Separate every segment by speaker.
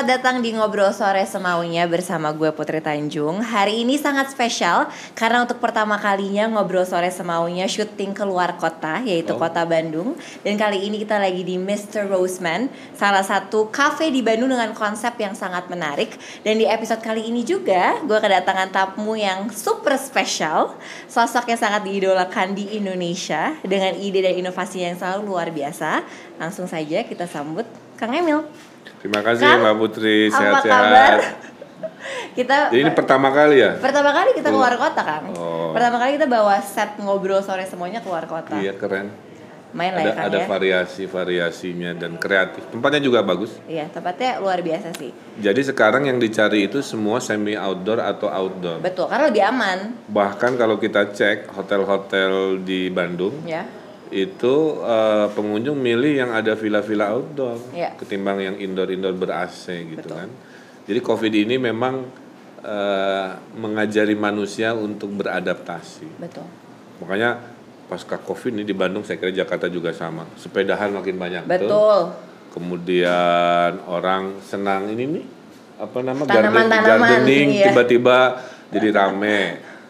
Speaker 1: selamat datang di Ngobrol Sore Semaunya bersama gue Putri Tanjung Hari ini sangat spesial karena untuk pertama kalinya Ngobrol Sore Semaunya syuting keluar kota yaitu
Speaker 2: Oh.
Speaker 1: kota Bandung Dan kali ini kita lagi di Mr. Roseman Salah satu cafe di Bandung dengan konsep yang sangat menarik Dan di episode kali ini juga gue kedatangan tamu yang super spesial Sosok yang sangat diidolakan di Indonesia Dengan ide dan inovasi yang selalu luar biasa Langsung saja kita sambut Kang Emil
Speaker 2: Terima kasih
Speaker 1: Kang,
Speaker 2: Mbak Putri, sehat-sehat.
Speaker 1: kita
Speaker 2: Jadi ini pertama kali ya?
Speaker 1: pertama kali kita keluar kota kan
Speaker 2: Oh.
Speaker 1: pertama kali kita bawa set ngobrol sore semuanya keluar kota
Speaker 2: Iya keren.
Speaker 1: main lah ya
Speaker 2: Ada
Speaker 1: Kang
Speaker 2: ada
Speaker 1: ya
Speaker 2: variasi-variasinya dan kreatif. Tempatnya juga bagus.
Speaker 1: iya tempatnya luar biasa sih
Speaker 2: Jadi sekarang yang dicari itu semua semi outdoor atau outdoor.
Speaker 1: betul karena lebih aman
Speaker 2: Bahkan kalau kita cek hotel-hotel di Bandung
Speaker 1: ya
Speaker 2: itu eh, pengunjung milih yang ada villa-villa outdoor
Speaker 1: Iya.
Speaker 2: ketimbang yang indoor-indoor ber AC gitu
Speaker 1: Betul.
Speaker 2: kan. Jadi Covid ini memang eh, mengajari manusia untuk beradaptasi.
Speaker 1: betul
Speaker 2: Makanya pasca Covid ini di Bandung saya kira Jakarta juga sama. Sepedahan makin banyak tuh.
Speaker 1: betul
Speaker 2: Kemudian orang senang ini nih apa nama
Speaker 1: Tanaman-tanaman,
Speaker 2: gardening
Speaker 1: iya.
Speaker 2: tiba-tiba jadi rame.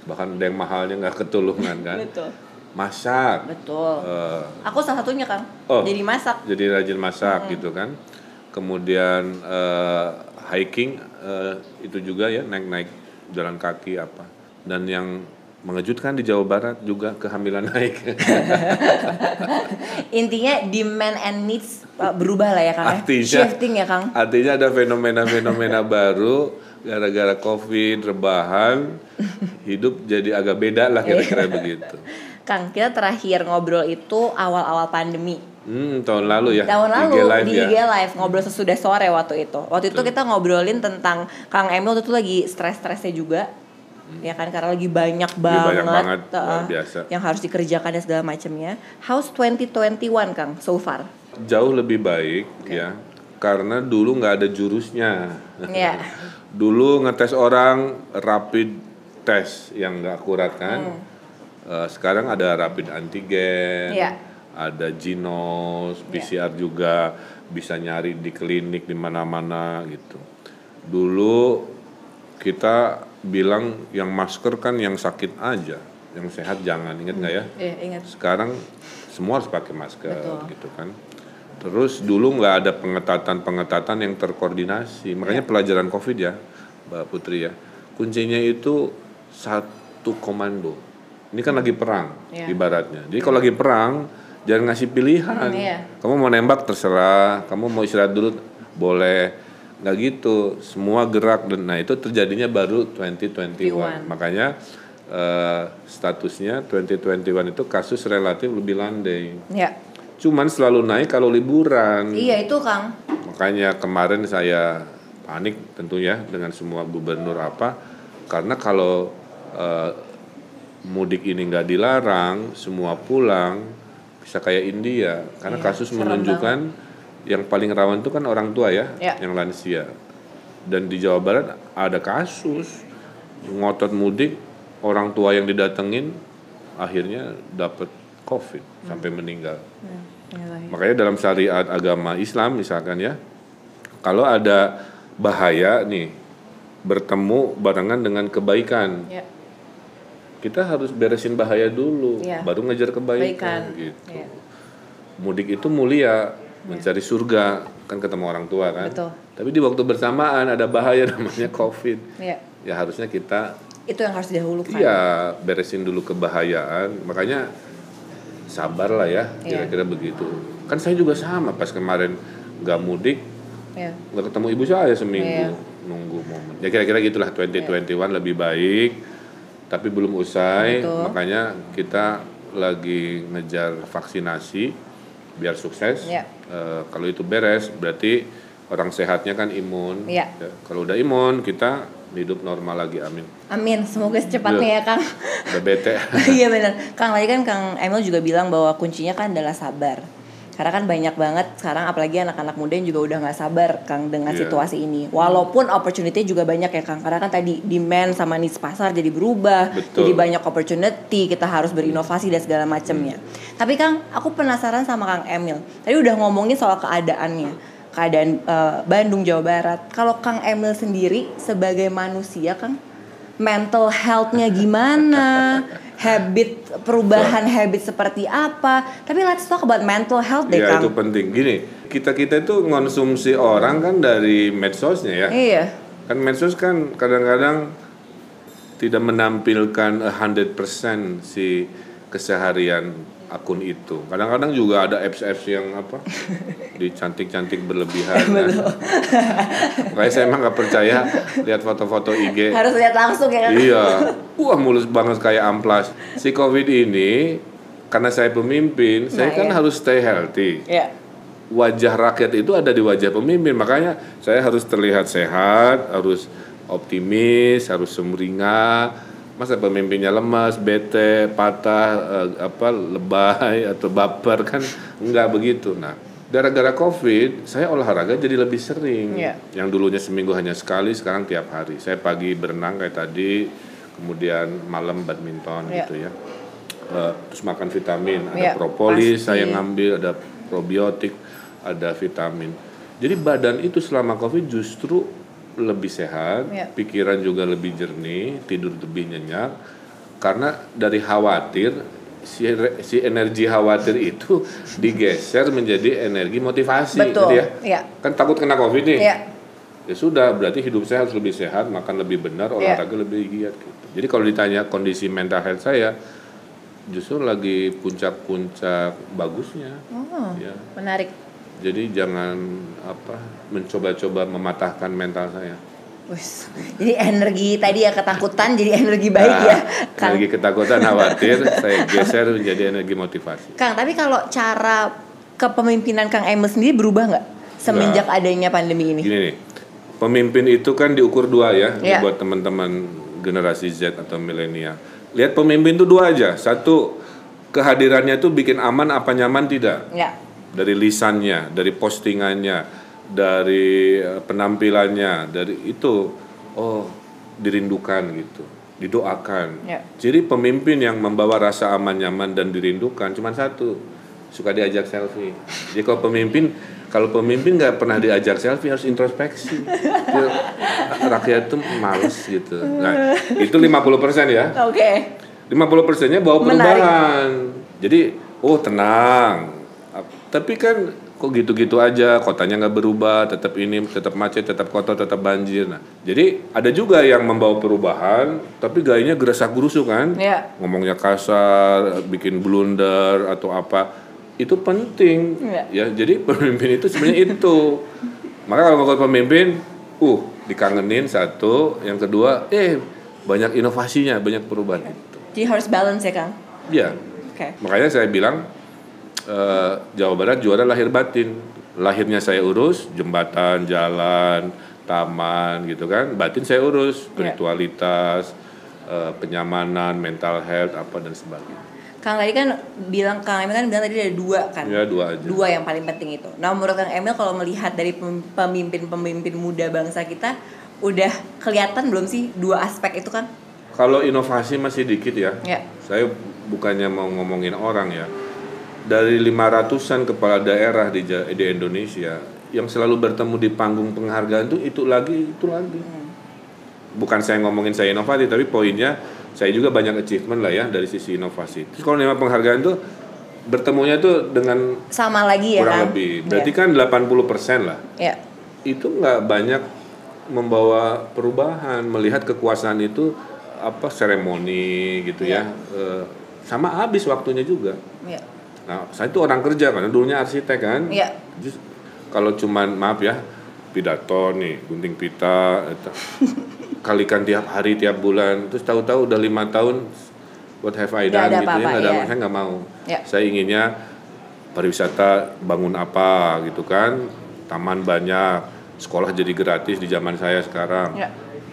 Speaker 2: Bahkan ada yang mahalnya nggak ketulungan kan.
Speaker 1: betul
Speaker 2: Masak.
Speaker 1: betul
Speaker 2: eh,
Speaker 1: aku salah satunya kang
Speaker 2: Oh.
Speaker 1: jadi masak
Speaker 2: jadi rajin masak
Speaker 1: Hmm.
Speaker 2: gitu kan. Kemudian eh, hiking eh, itu juga ya naik-naik jalan kaki apa. Dan yang mengejutkan di Jawa Barat juga kehamilan naik.
Speaker 1: intinya demand and needs uh, berubah lah ya kang ya.
Speaker 2: Artinya-
Speaker 1: shifting ya kang
Speaker 2: Artinya ada fenomena-fenomena baru gara-gara covid rebahan hidup jadi agak beda lah kira-kira begitu.
Speaker 1: Kang kita terakhir ngobrol itu awal-awal pandemi
Speaker 2: Hmm tahun lalu ya.
Speaker 1: tahun lalu
Speaker 2: IG Live
Speaker 1: di
Speaker 2: ya.
Speaker 1: IG Live ngobrol sesudah sore waktu itu. Waktu itu kita ngobrolin tentang Kang Emil waktu itu lagi stres-stresnya juga. Ya kan karena lagi banyak banget,
Speaker 2: Hmm. banyak banget,
Speaker 1: uh,
Speaker 2: luar biasa.
Speaker 1: yang harus dikerjakan dan segala macamnya. How's 2021 Kang so far?
Speaker 2: Jauh lebih baik ya karena dulu nggak ada jurusnya.
Speaker 1: Ya.
Speaker 2: Dulu ngetes orang rapid test yang nggak akurat kan. Eh, sekarang ada rapid antigen,
Speaker 1: Iya.
Speaker 2: ada Ginos, PCR juga bisa nyari di klinik di mana-mana gitu. Dulu kita bilang yang masker kan yang sakit aja, yang sehat jangan. Ingat nggak ya?
Speaker 1: Iya, ingat.
Speaker 2: Sekarang semua harus pakai masker
Speaker 1: Betul.
Speaker 2: gitu kan. Terus dulu nggak ada pengetatan-pengetatan yang terkoordinasi. Makanya pelajaran Covid ya, Mbak Putri ya. Kuncinya itu satu komando. Ini kan lagi perang
Speaker 1: Iya.
Speaker 2: ibaratnya. Jadi kalau lagi perang jangan ngasih pilihan.
Speaker 1: Hmm, iya.
Speaker 2: Kamu mau nembak terserah, kamu mau istirahat dulu boleh. Nggak gitu, semua gerak dan nah itu terjadinya baru 2021. Makanya eh, statusnya 2021 itu kasus relatif lebih landai.
Speaker 1: Ya.
Speaker 2: Cuman selalu naik kalau liburan.
Speaker 1: Iya itu Kang.
Speaker 2: Makanya kemarin saya panik tentunya dengan semua gubernur apa karena kalau eh, mudik ini nggak dilarang, semua pulang bisa kayak India karena
Speaker 1: Iya,
Speaker 2: kasus menunjukkan yang paling rawan itu kan orang tua ya,
Speaker 1: Ya.
Speaker 2: yang lansia. Dan di Jawa Barat ada kasus ngotot mudik orang tua yang didatengin akhirnya dapat COVID sampai meninggal. Makanya dalam syariat agama Islam misalkan ya, kalau ada bahaya nih bertemu barengan dengan kebaikan,
Speaker 1: Ya.
Speaker 2: Kita harus beresin bahaya dulu,
Speaker 1: Iya.
Speaker 2: baru ngejar
Speaker 1: Kebaikan.
Speaker 2: kebaikan gitu.
Speaker 1: Iya.
Speaker 2: Mudik itu mulia, mencari surga, kan ketemu orang tua kan.
Speaker 1: Betul.
Speaker 2: Tapi di waktu bersamaan ada bahaya namanya COVID.
Speaker 1: Ya.
Speaker 2: Ya harusnya kita
Speaker 1: Itu yang harus didahulukan.
Speaker 2: Iya, beresin dulu kebahayaan. Makanya sabar lah ya,
Speaker 1: Iya.
Speaker 2: kira-kira begitu. Kan saya juga sama pas kemarin nggak mudik,
Speaker 1: Ya.
Speaker 2: nggak ketemu ibu saya seminggu
Speaker 1: Iya.
Speaker 2: nunggu momen. Ya kira-kira gitulah 2021 lebih baik, tapi belum usai.
Speaker 1: Betul.
Speaker 2: Makanya kita lagi ngejar vaksinasi biar sukses.
Speaker 1: Iya.
Speaker 2: Eh, kalau itu beres, berarti orang sehatnya kan imun.
Speaker 1: Iya.
Speaker 2: Ya, Kalau udah imun, kita hidup normal lagi. Amin.
Speaker 1: Amin, semoga secepatnya ya Kang.
Speaker 2: Udah bete.
Speaker 1: Iya benar. Kang tadi kan Kang Emil juga bilang bahwa kuncinya kan adalah sabar. Karena kan banyak banget sekarang apalagi anak-anak muda yang juga udah nggak sabar Kang dengan
Speaker 2: Iya.
Speaker 1: situasi ini. Walaupun opportunity juga banyak ya Kang. Karena kan tadi demand sama needs pasar jadi berubah.
Speaker 2: Betul.
Speaker 1: Jadi banyak opportunity, kita harus berinovasi dan segala macamnya. Tapi Kang, aku penasaran sama Kang Emil. Tadi udah ngomongin soal keadaannya. keadaan eh, Bandung Jawa Barat. Kalau Kang Emil sendiri sebagai manusia Kang mental health-nya gimana? habit perubahan habit seperti apa? Tapi let's talk about mental health deh
Speaker 2: Ya
Speaker 1: Kang.
Speaker 2: itu penting. Gini, kita kita itu konsumsi orang kan dari medsosnya ya.
Speaker 1: Iya.
Speaker 2: Kan medsos kan kadang-kadang tidak menampilkan 100% si keseharian akun itu. Kadang-kadang juga ada apps-apps yang apa dicantik-cantik berlebihan. kan. Makanya saya emang nggak percaya lihat foto-foto IG.
Speaker 1: Harus lihat langsung ya Kang.
Speaker 2: Iya, wah mulus banget kayak amplas. Si COVID ini karena saya pemimpin, saya
Speaker 1: Nah,
Speaker 2: kan
Speaker 1: iya.
Speaker 2: harus stay healthy.
Speaker 1: Iya.
Speaker 2: Wajah rakyat itu ada di wajah pemimpin, makanya saya harus terlihat sehat, harus optimis, harus sumringah. Masa pemimpinnya lemas, bete, patah, eh, apa lebay atau baper kan enggak begitu. Nah, gara-gara Covid, saya olahraga jadi lebih sering.
Speaker 1: Iya.
Speaker 2: Yang dulunya seminggu hanya sekali, sekarang tiap hari. Saya pagi berenang kayak tadi, kemudian malam badminton
Speaker 1: Iya.
Speaker 2: gitu ya. Eh, terus makan vitamin, ada
Speaker 1: Iya,
Speaker 2: propolis,
Speaker 1: pasti.
Speaker 2: saya ngambil, ada probiotik, ada vitamin. Jadi badan itu selama Covid justru lebih sehat,
Speaker 1: Iya.
Speaker 2: pikiran juga lebih jernih, tidur lebih nyenyak. Karena dari khawatir si, si energi khawatir itu digeser menjadi energi motivasi
Speaker 1: Betul.
Speaker 2: gitu ya.
Speaker 1: Iya.
Speaker 2: Kan takut kena Covid nih.
Speaker 1: Iya.
Speaker 2: Ya sudah, berarti hidup saya harus lebih sehat, makan lebih benar,
Speaker 1: Iya.
Speaker 2: olahraga lebih giat gitu. Jadi kalau ditanya kondisi mental health saya justru lagi puncak-puncak bagusnya.
Speaker 1: Oh,
Speaker 2: Ya.
Speaker 1: menarik.
Speaker 2: Jadi jangan apa mencoba-coba mematahkan mental saya.
Speaker 1: Wis. Jadi energi tadi ya ketakutan jadi energi baik ya.
Speaker 2: Nah,
Speaker 1: Kang.
Speaker 2: energi ketakutan, khawatir, saya geser menjadi energi motivasi.
Speaker 1: Kang, tapi kalau cara kepemimpinan Kang Emil sendiri berubah nggak semenjak adanya pandemi ini?
Speaker 2: Gini nih, pemimpin itu kan diukur dua ya,
Speaker 1: Iya.
Speaker 2: buat teman-teman generasi Z atau milenial. Lihat pemimpin itu dua aja, satu kehadirannya itu bikin aman apa nyaman tidak.
Speaker 1: Ya.
Speaker 2: dari lisannya, dari postingannya, dari eh, penampilannya, dari itu oh dirindukan gitu, didoakan.
Speaker 1: Ya.
Speaker 2: Jadi pemimpin yang membawa rasa aman nyaman dan dirindukan cuma satu, suka diajak selfie. Jadi kalau pemimpin kalau pemimpin nggak pernah diajak selfie harus introspeksi. Dia, Rakyat tuh males gitu. Nah, itu 50% ya.
Speaker 1: Oke.
Speaker 2: 50 persennya bawa
Speaker 1: Menarik.
Speaker 2: perubahan. Jadi, oh tenang. Ap- Tapi kan kok gitu-gitu aja, kotanya nggak berubah, tetap ini, tetap macet, tetap kotor, tetap banjir. Nah, jadi ada juga yang membawa perubahan, tapi gayanya gerasak gerusuk kan,
Speaker 1: Ya.
Speaker 2: ngomongnya kasar, bikin blunder atau apa, itu penting.
Speaker 1: Iya.
Speaker 2: Ya, jadi pemimpin itu sebenarnya itu. Maka kalau mau pemimpin, uh dikangenin satu, yang kedua, eh banyak inovasinya, banyak perubahan itu.
Speaker 1: Jadi harus balance ya Kang.
Speaker 2: Ya,
Speaker 1: Oke.
Speaker 2: makanya saya bilang eh, Jawa Barat juara lahir batin. Lahirnya saya urus jembatan, jalan, taman gitu kan. Batin saya urus
Speaker 1: Iya.
Speaker 2: spiritualitas, eh, kenyamanan, mental health apa dan sebagainya.
Speaker 1: Kang tadi kan bilang Kang Emil kan bilang tadi ada dua kan.
Speaker 2: Ya dua aja.
Speaker 1: Dua yang paling penting itu. Nah menurut Kang Emil kalau melihat dari pem- pemimpin-pemimpin muda bangsa kita udah kelihatan belum sih dua aspek itu kan?
Speaker 2: Kalau inovasi masih dikit ya.
Speaker 1: Ya.
Speaker 2: Saya bukannya mau ngomongin orang ya. Dari 500-an kepala daerah di, di Indonesia yang selalu bertemu di panggung penghargaan itu itu lagi itu lagi. Bukan saya ngomongin saya inovatif tapi poinnya saya juga banyak achievement lah ya dari sisi inovasi. Terus kalau nama penghargaan tuh bertemunya tuh dengan
Speaker 1: Sama lagi ya
Speaker 2: kurang
Speaker 1: Kang?
Speaker 2: lebih. Berarti kan 80% lah.
Speaker 1: Ya.
Speaker 2: Itu nggak banyak membawa perubahan, melihat kekuasaan itu apa seremoni gitu ya. Eh, sama habis waktunya juga.
Speaker 1: Ya.
Speaker 2: Nah, saya itu orang kerja kan, dulunya arsitek kan.
Speaker 1: Iya.
Speaker 2: Just- kalau cuman maaf ya, pidato nih, gunting pita, kalikan tiap hari, tiap bulan, terus tahu-tahu udah lima tahun, what have I done
Speaker 1: ada
Speaker 2: gitu ya, nggak ada,
Speaker 1: iya.
Speaker 2: saya nggak mau.
Speaker 1: Ya.
Speaker 2: Saya inginnya pariwisata bangun apa gitu kan, taman banyak, sekolah jadi gratis di zaman saya sekarang.
Speaker 1: Ya.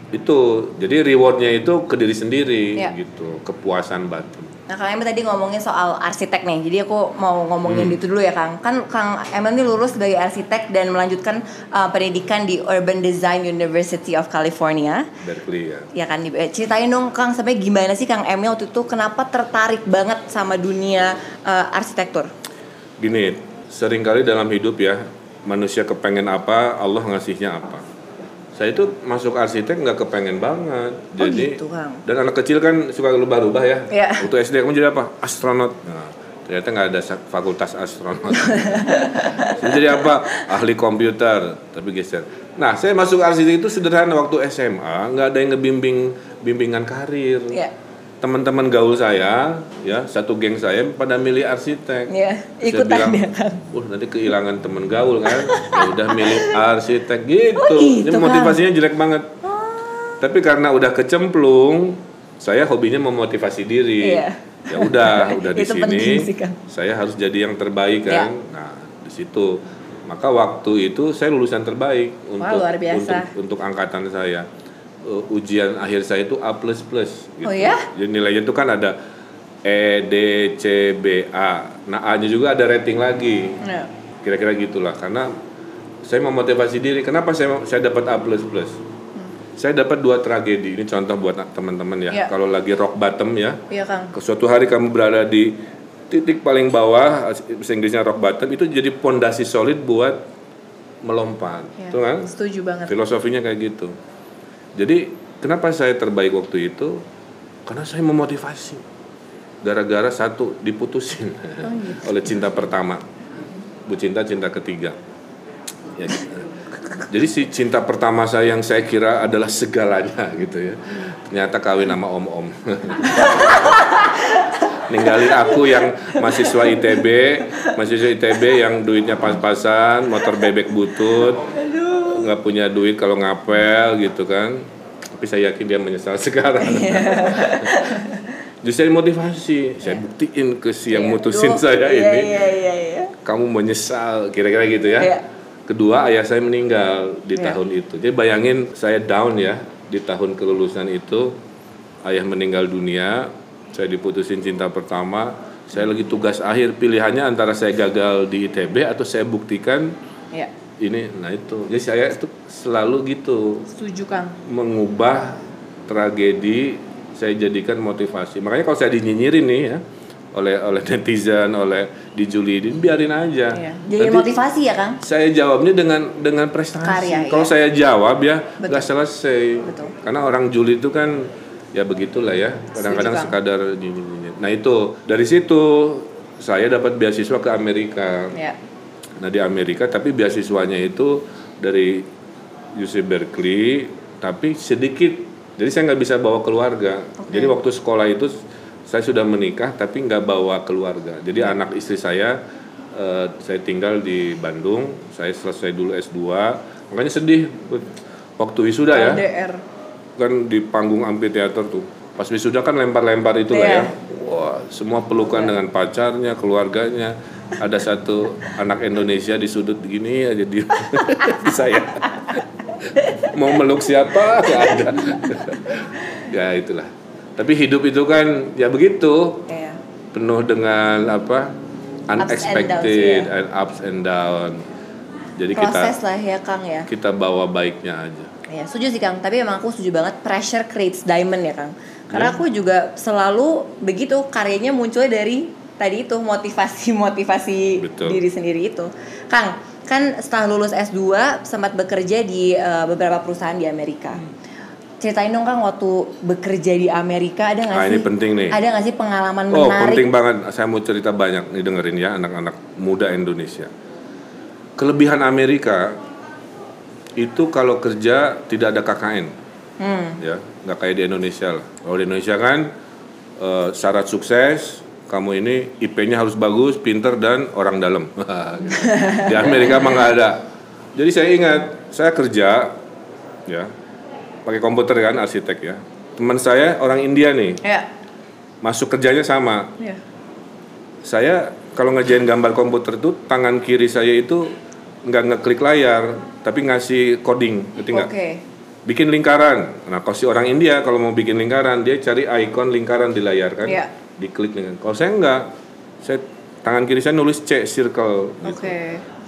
Speaker 2: Itu, jadi rewardnya itu ke diri sendiri
Speaker 1: Ya.
Speaker 2: gitu, kepuasan batin.
Speaker 1: Nah Kang Emil tadi ngomongin soal arsitek nih, jadi aku mau
Speaker 2: Hmm.
Speaker 1: ngomongin itu dulu ya Kang. Kan Kang Emil ini lulus sebagai arsitek dan melanjutkan uh, pendidikan di Urban Design University of California.
Speaker 2: Berkeley ya.
Speaker 1: Ya kan, eh, ceritain dong Kang, sampai gimana sih Kang Emil waktu itu kenapa tertarik banget sama dunia uh, arsitektur?
Speaker 2: Gini, sering kali dalam hidup ya manusia kepengen apa, Allah ngasihnya apa. Saya itu masuk arsitek nggak kepengen banget.
Speaker 1: Oh,
Speaker 2: Jadi
Speaker 1: gitu, Kang.
Speaker 2: dan anak kecil kan suka berubah-ubah ya. Waktu SD kamu jadi apa? Astronot. Nah, ternyata nggak ada fakultas astronot. Saya jadi apa? Ahli komputer, tapi geser. Nah, saya masuk arsitek itu sederhana waktu SMA, nggak ada yang ngebimbing bimbingan karir.
Speaker 1: Iya.
Speaker 2: Teman-teman gaul saya, ya satu geng saya pada milih arsitek.
Speaker 1: Iya,
Speaker 2: Saya
Speaker 1: ikutan
Speaker 2: bilang,
Speaker 1: dia, Kang.
Speaker 2: Wah nanti kehilangan temen gaul kan, ya udah milih arsitek gitu.
Speaker 1: Oh, gitu,
Speaker 2: Ini
Speaker 1: Kang.
Speaker 2: motivasinya jelek banget. Tapi karena udah kecemplung, saya hobinya memotivasi diri.
Speaker 1: Iya.
Speaker 2: Ya udah, udah di sini.
Speaker 1: sih.
Speaker 2: Saya harus jadi yang terbaik kan.
Speaker 1: Iya.
Speaker 2: Nah di situ, maka waktu itu saya lulusan terbaik untuk
Speaker 1: luar biasa.
Speaker 2: untuk untuk angkatan saya. Uh, ujian akhir saya itu A plus plus.
Speaker 1: Oh ya?
Speaker 2: Jadi nilainya itu kan ada E, D, C, B, A. Nah A-nya juga ada rating lagi.
Speaker 1: Iya.
Speaker 2: Kira-kira gitulah. Karena saya memotivasi diri. Kenapa saya saya dapat A plus plus? Saya dapat dua tragedi. Ini contoh buat teman-teman ya.
Speaker 1: Ya.
Speaker 2: Kalau lagi rock bottom ya,
Speaker 1: Iya, Kang.
Speaker 2: ke suatu hari kamu berada di titik paling bawah, bahasa Inggrisnya rock bottom, itu jadi pondasi solid buat melompat.
Speaker 1: Iya.
Speaker 2: Itu kan?
Speaker 1: Setuju banget.
Speaker 2: Filosofinya kayak gitu. Jadi kenapa saya terbaik waktu itu? Karena saya memotivasi. Gara-gara satu diputusin oleh cinta pertama. Bu cinta cinta ketiga. Ya, gitu. Jadi si cinta pertama saya yang saya kira adalah segalanya gitu ya. Ternyata kawin sama om-om. Ninggalin aku yang mahasiswa ITB, mahasiswa ITB yang duitnya pas-pasan, motor bebek butut, nggak punya duit kalau ngapel gitu kan. Tapi saya yakin dia menyesal sekarang. Justru saya motivasi, saya buktiin ke si yang
Speaker 1: Iya.
Speaker 2: mutusin
Speaker 1: Duh,
Speaker 2: saya
Speaker 1: iya,
Speaker 2: ini,
Speaker 1: Iya, iya, iya.
Speaker 2: kamu menyesal, kira-kira gitu ya.
Speaker 1: Iya.
Speaker 2: Kedua, ayah saya meninggal di
Speaker 1: Iya.
Speaker 2: tahun itu. Jadi bayangin saya down ya di tahun kelulusan itu, ayah meninggal dunia, saya diputusin cinta pertama, saya lagi tugas akhir pilihannya antara saya gagal di ITB atau saya buktikan
Speaker 1: Iya.
Speaker 2: Ini, nah itu. Jadi saya itu selalu gitu
Speaker 1: Setuju, Kang.
Speaker 2: mengubah tragedi saya jadikan motivasi. Makanya kalau saya dinyinyirin nih ya oleh oleh netizen, oleh dijulidin, biarin aja.
Speaker 1: Iya. Jadi
Speaker 2: Nanti
Speaker 1: motivasi ya, Kang?
Speaker 2: saya jawabnya dengan dengan prestasi.
Speaker 1: Karya,
Speaker 2: kalau
Speaker 1: iya.
Speaker 2: saya jawab ya nggak selesai.
Speaker 1: Betul.
Speaker 2: Karena orang julid itu kan ya begitulah ya. Kadang-kadang sekadar nyinyi-nyinyi. Nah itu dari situ saya dapat beasiswa ke Amerika.
Speaker 1: Iya.
Speaker 2: Nah di Amerika tapi beasiswanya itu dari UC Berkeley tapi sedikit jadi saya nggak bisa bawa keluarga. Jadi waktu sekolah itu saya sudah menikah tapi nggak bawa keluarga. Jadi anak istri saya eh, saya tinggal di Bandung. Saya selesai dulu S2. Makanya sedih waktu wisuda ya
Speaker 1: LDR.
Speaker 2: kan di panggung amphitheater tuh. Pas wisuda kan lempar-lempar itu lah
Speaker 1: Iya.
Speaker 2: ya. Wah, semua pelukan dengan pacarnya, keluarganya. Ada satu anak Indonesia di sudut gini aja di, saya. Mau meluk siapa? Gak ada. ya itulah. Tapi hidup itu kan ya begitu,
Speaker 1: Iya.
Speaker 2: penuh dengan apa?
Speaker 1: and
Speaker 2: unexpected
Speaker 1: downs,
Speaker 2: and ups and down. Jadi kita
Speaker 1: Proses lah ya, Kang ya.
Speaker 2: kita bawa baiknya aja.
Speaker 1: Ya, setuju sih Kang, tapi emang aku setuju banget pressure creates diamond ya Kang.
Speaker 2: Iya.
Speaker 1: Karena aku juga selalu begitu karyanya munculnya dari tadi itu motivasi-motivasi diri sendiri itu. Kang, kan setelah lulus S2 sempat bekerja di eh, beberapa perusahaan di Amerika. Ceritain dong Kang waktu bekerja di Amerika ada nggak
Speaker 2: Ah,
Speaker 1: sih?
Speaker 2: ini penting nih.
Speaker 1: Ada nggak sih pengalaman
Speaker 2: Oh
Speaker 1: menarik?
Speaker 2: penting banget, saya mau cerita banyak nih dengerin ya anak-anak muda Indonesia. Kelebihan Amerika itu kalau kerja tidak ada KKN,
Speaker 1: Hmm,
Speaker 2: ya nggak kayak di Indonesia lah. Kalau di Indonesia kan eh, syarat sukses kamu ini IP-nya harus bagus, pinter dan orang dalam. di Amerika mah nggak ada. Jadi saya ingat saya kerja ya pakai komputer kan arsitek ya. Teman saya orang India nih
Speaker 1: ya,
Speaker 2: masuk kerjanya sama
Speaker 1: ya.
Speaker 2: saya kalau ngerjain gambar komputer tuh tangan kiri saya itu nggak ngeklik layar tapi ngasih coding ngerti nggak
Speaker 1: Oke.
Speaker 2: bikin lingkaran nah kalau si orang India kalau mau bikin lingkaran dia cari icon lingkaran di layar kan
Speaker 1: Iya.
Speaker 2: Diklik lingkaran kalau saya nggak saya tangan kiri saya nulis C circle gitu.
Speaker 1: Oke.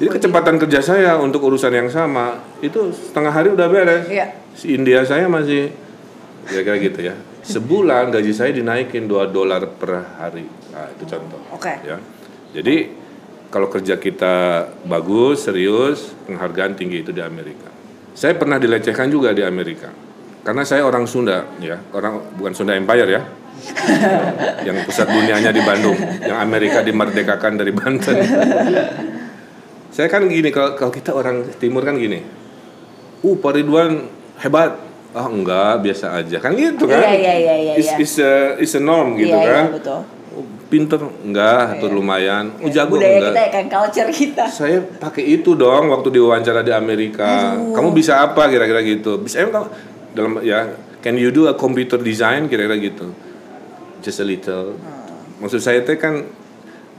Speaker 2: jadi kecepatan kerja saya untuk urusan yang sama itu setengah hari udah beres
Speaker 1: Iya.
Speaker 2: si India saya masih kira-kira gitu ya sebulan gaji saya dinaikin 2 dolar per hari nah itu contoh
Speaker 1: Oke.
Speaker 2: ya jadi kalau kerja kita bagus, serius, penghargaan tinggi itu di Amerika. Saya pernah dilecehkan juga di Amerika. Karena saya orang Sunda, ya, orang bukan Sunda Empire ya, yang pusat dunianya di Bandung, yang Amerika dimerdekakan dari Banten. saya kan gini, kalau, kalau kita orang Timur kan gini, uh Pak Ridwan hebat, ah enggak biasa aja kan gitu kan?
Speaker 1: Iya, iya, iya, iya, iya.
Speaker 2: it's a, it's a norm gitu
Speaker 1: Iya, iya,
Speaker 2: kan?
Speaker 1: betul.
Speaker 2: Oh, pinter enggak atau lumayan oh jago
Speaker 1: Budaya
Speaker 2: enggak
Speaker 1: kita ya kan, culture kita.
Speaker 2: saya pakai itu dong waktu diwawancara di Amerika kamu bisa apa kira-kira gitu bisa emang kamu dalam ya can you do a computer design kira-kira gitu just a little maksud saya teh kan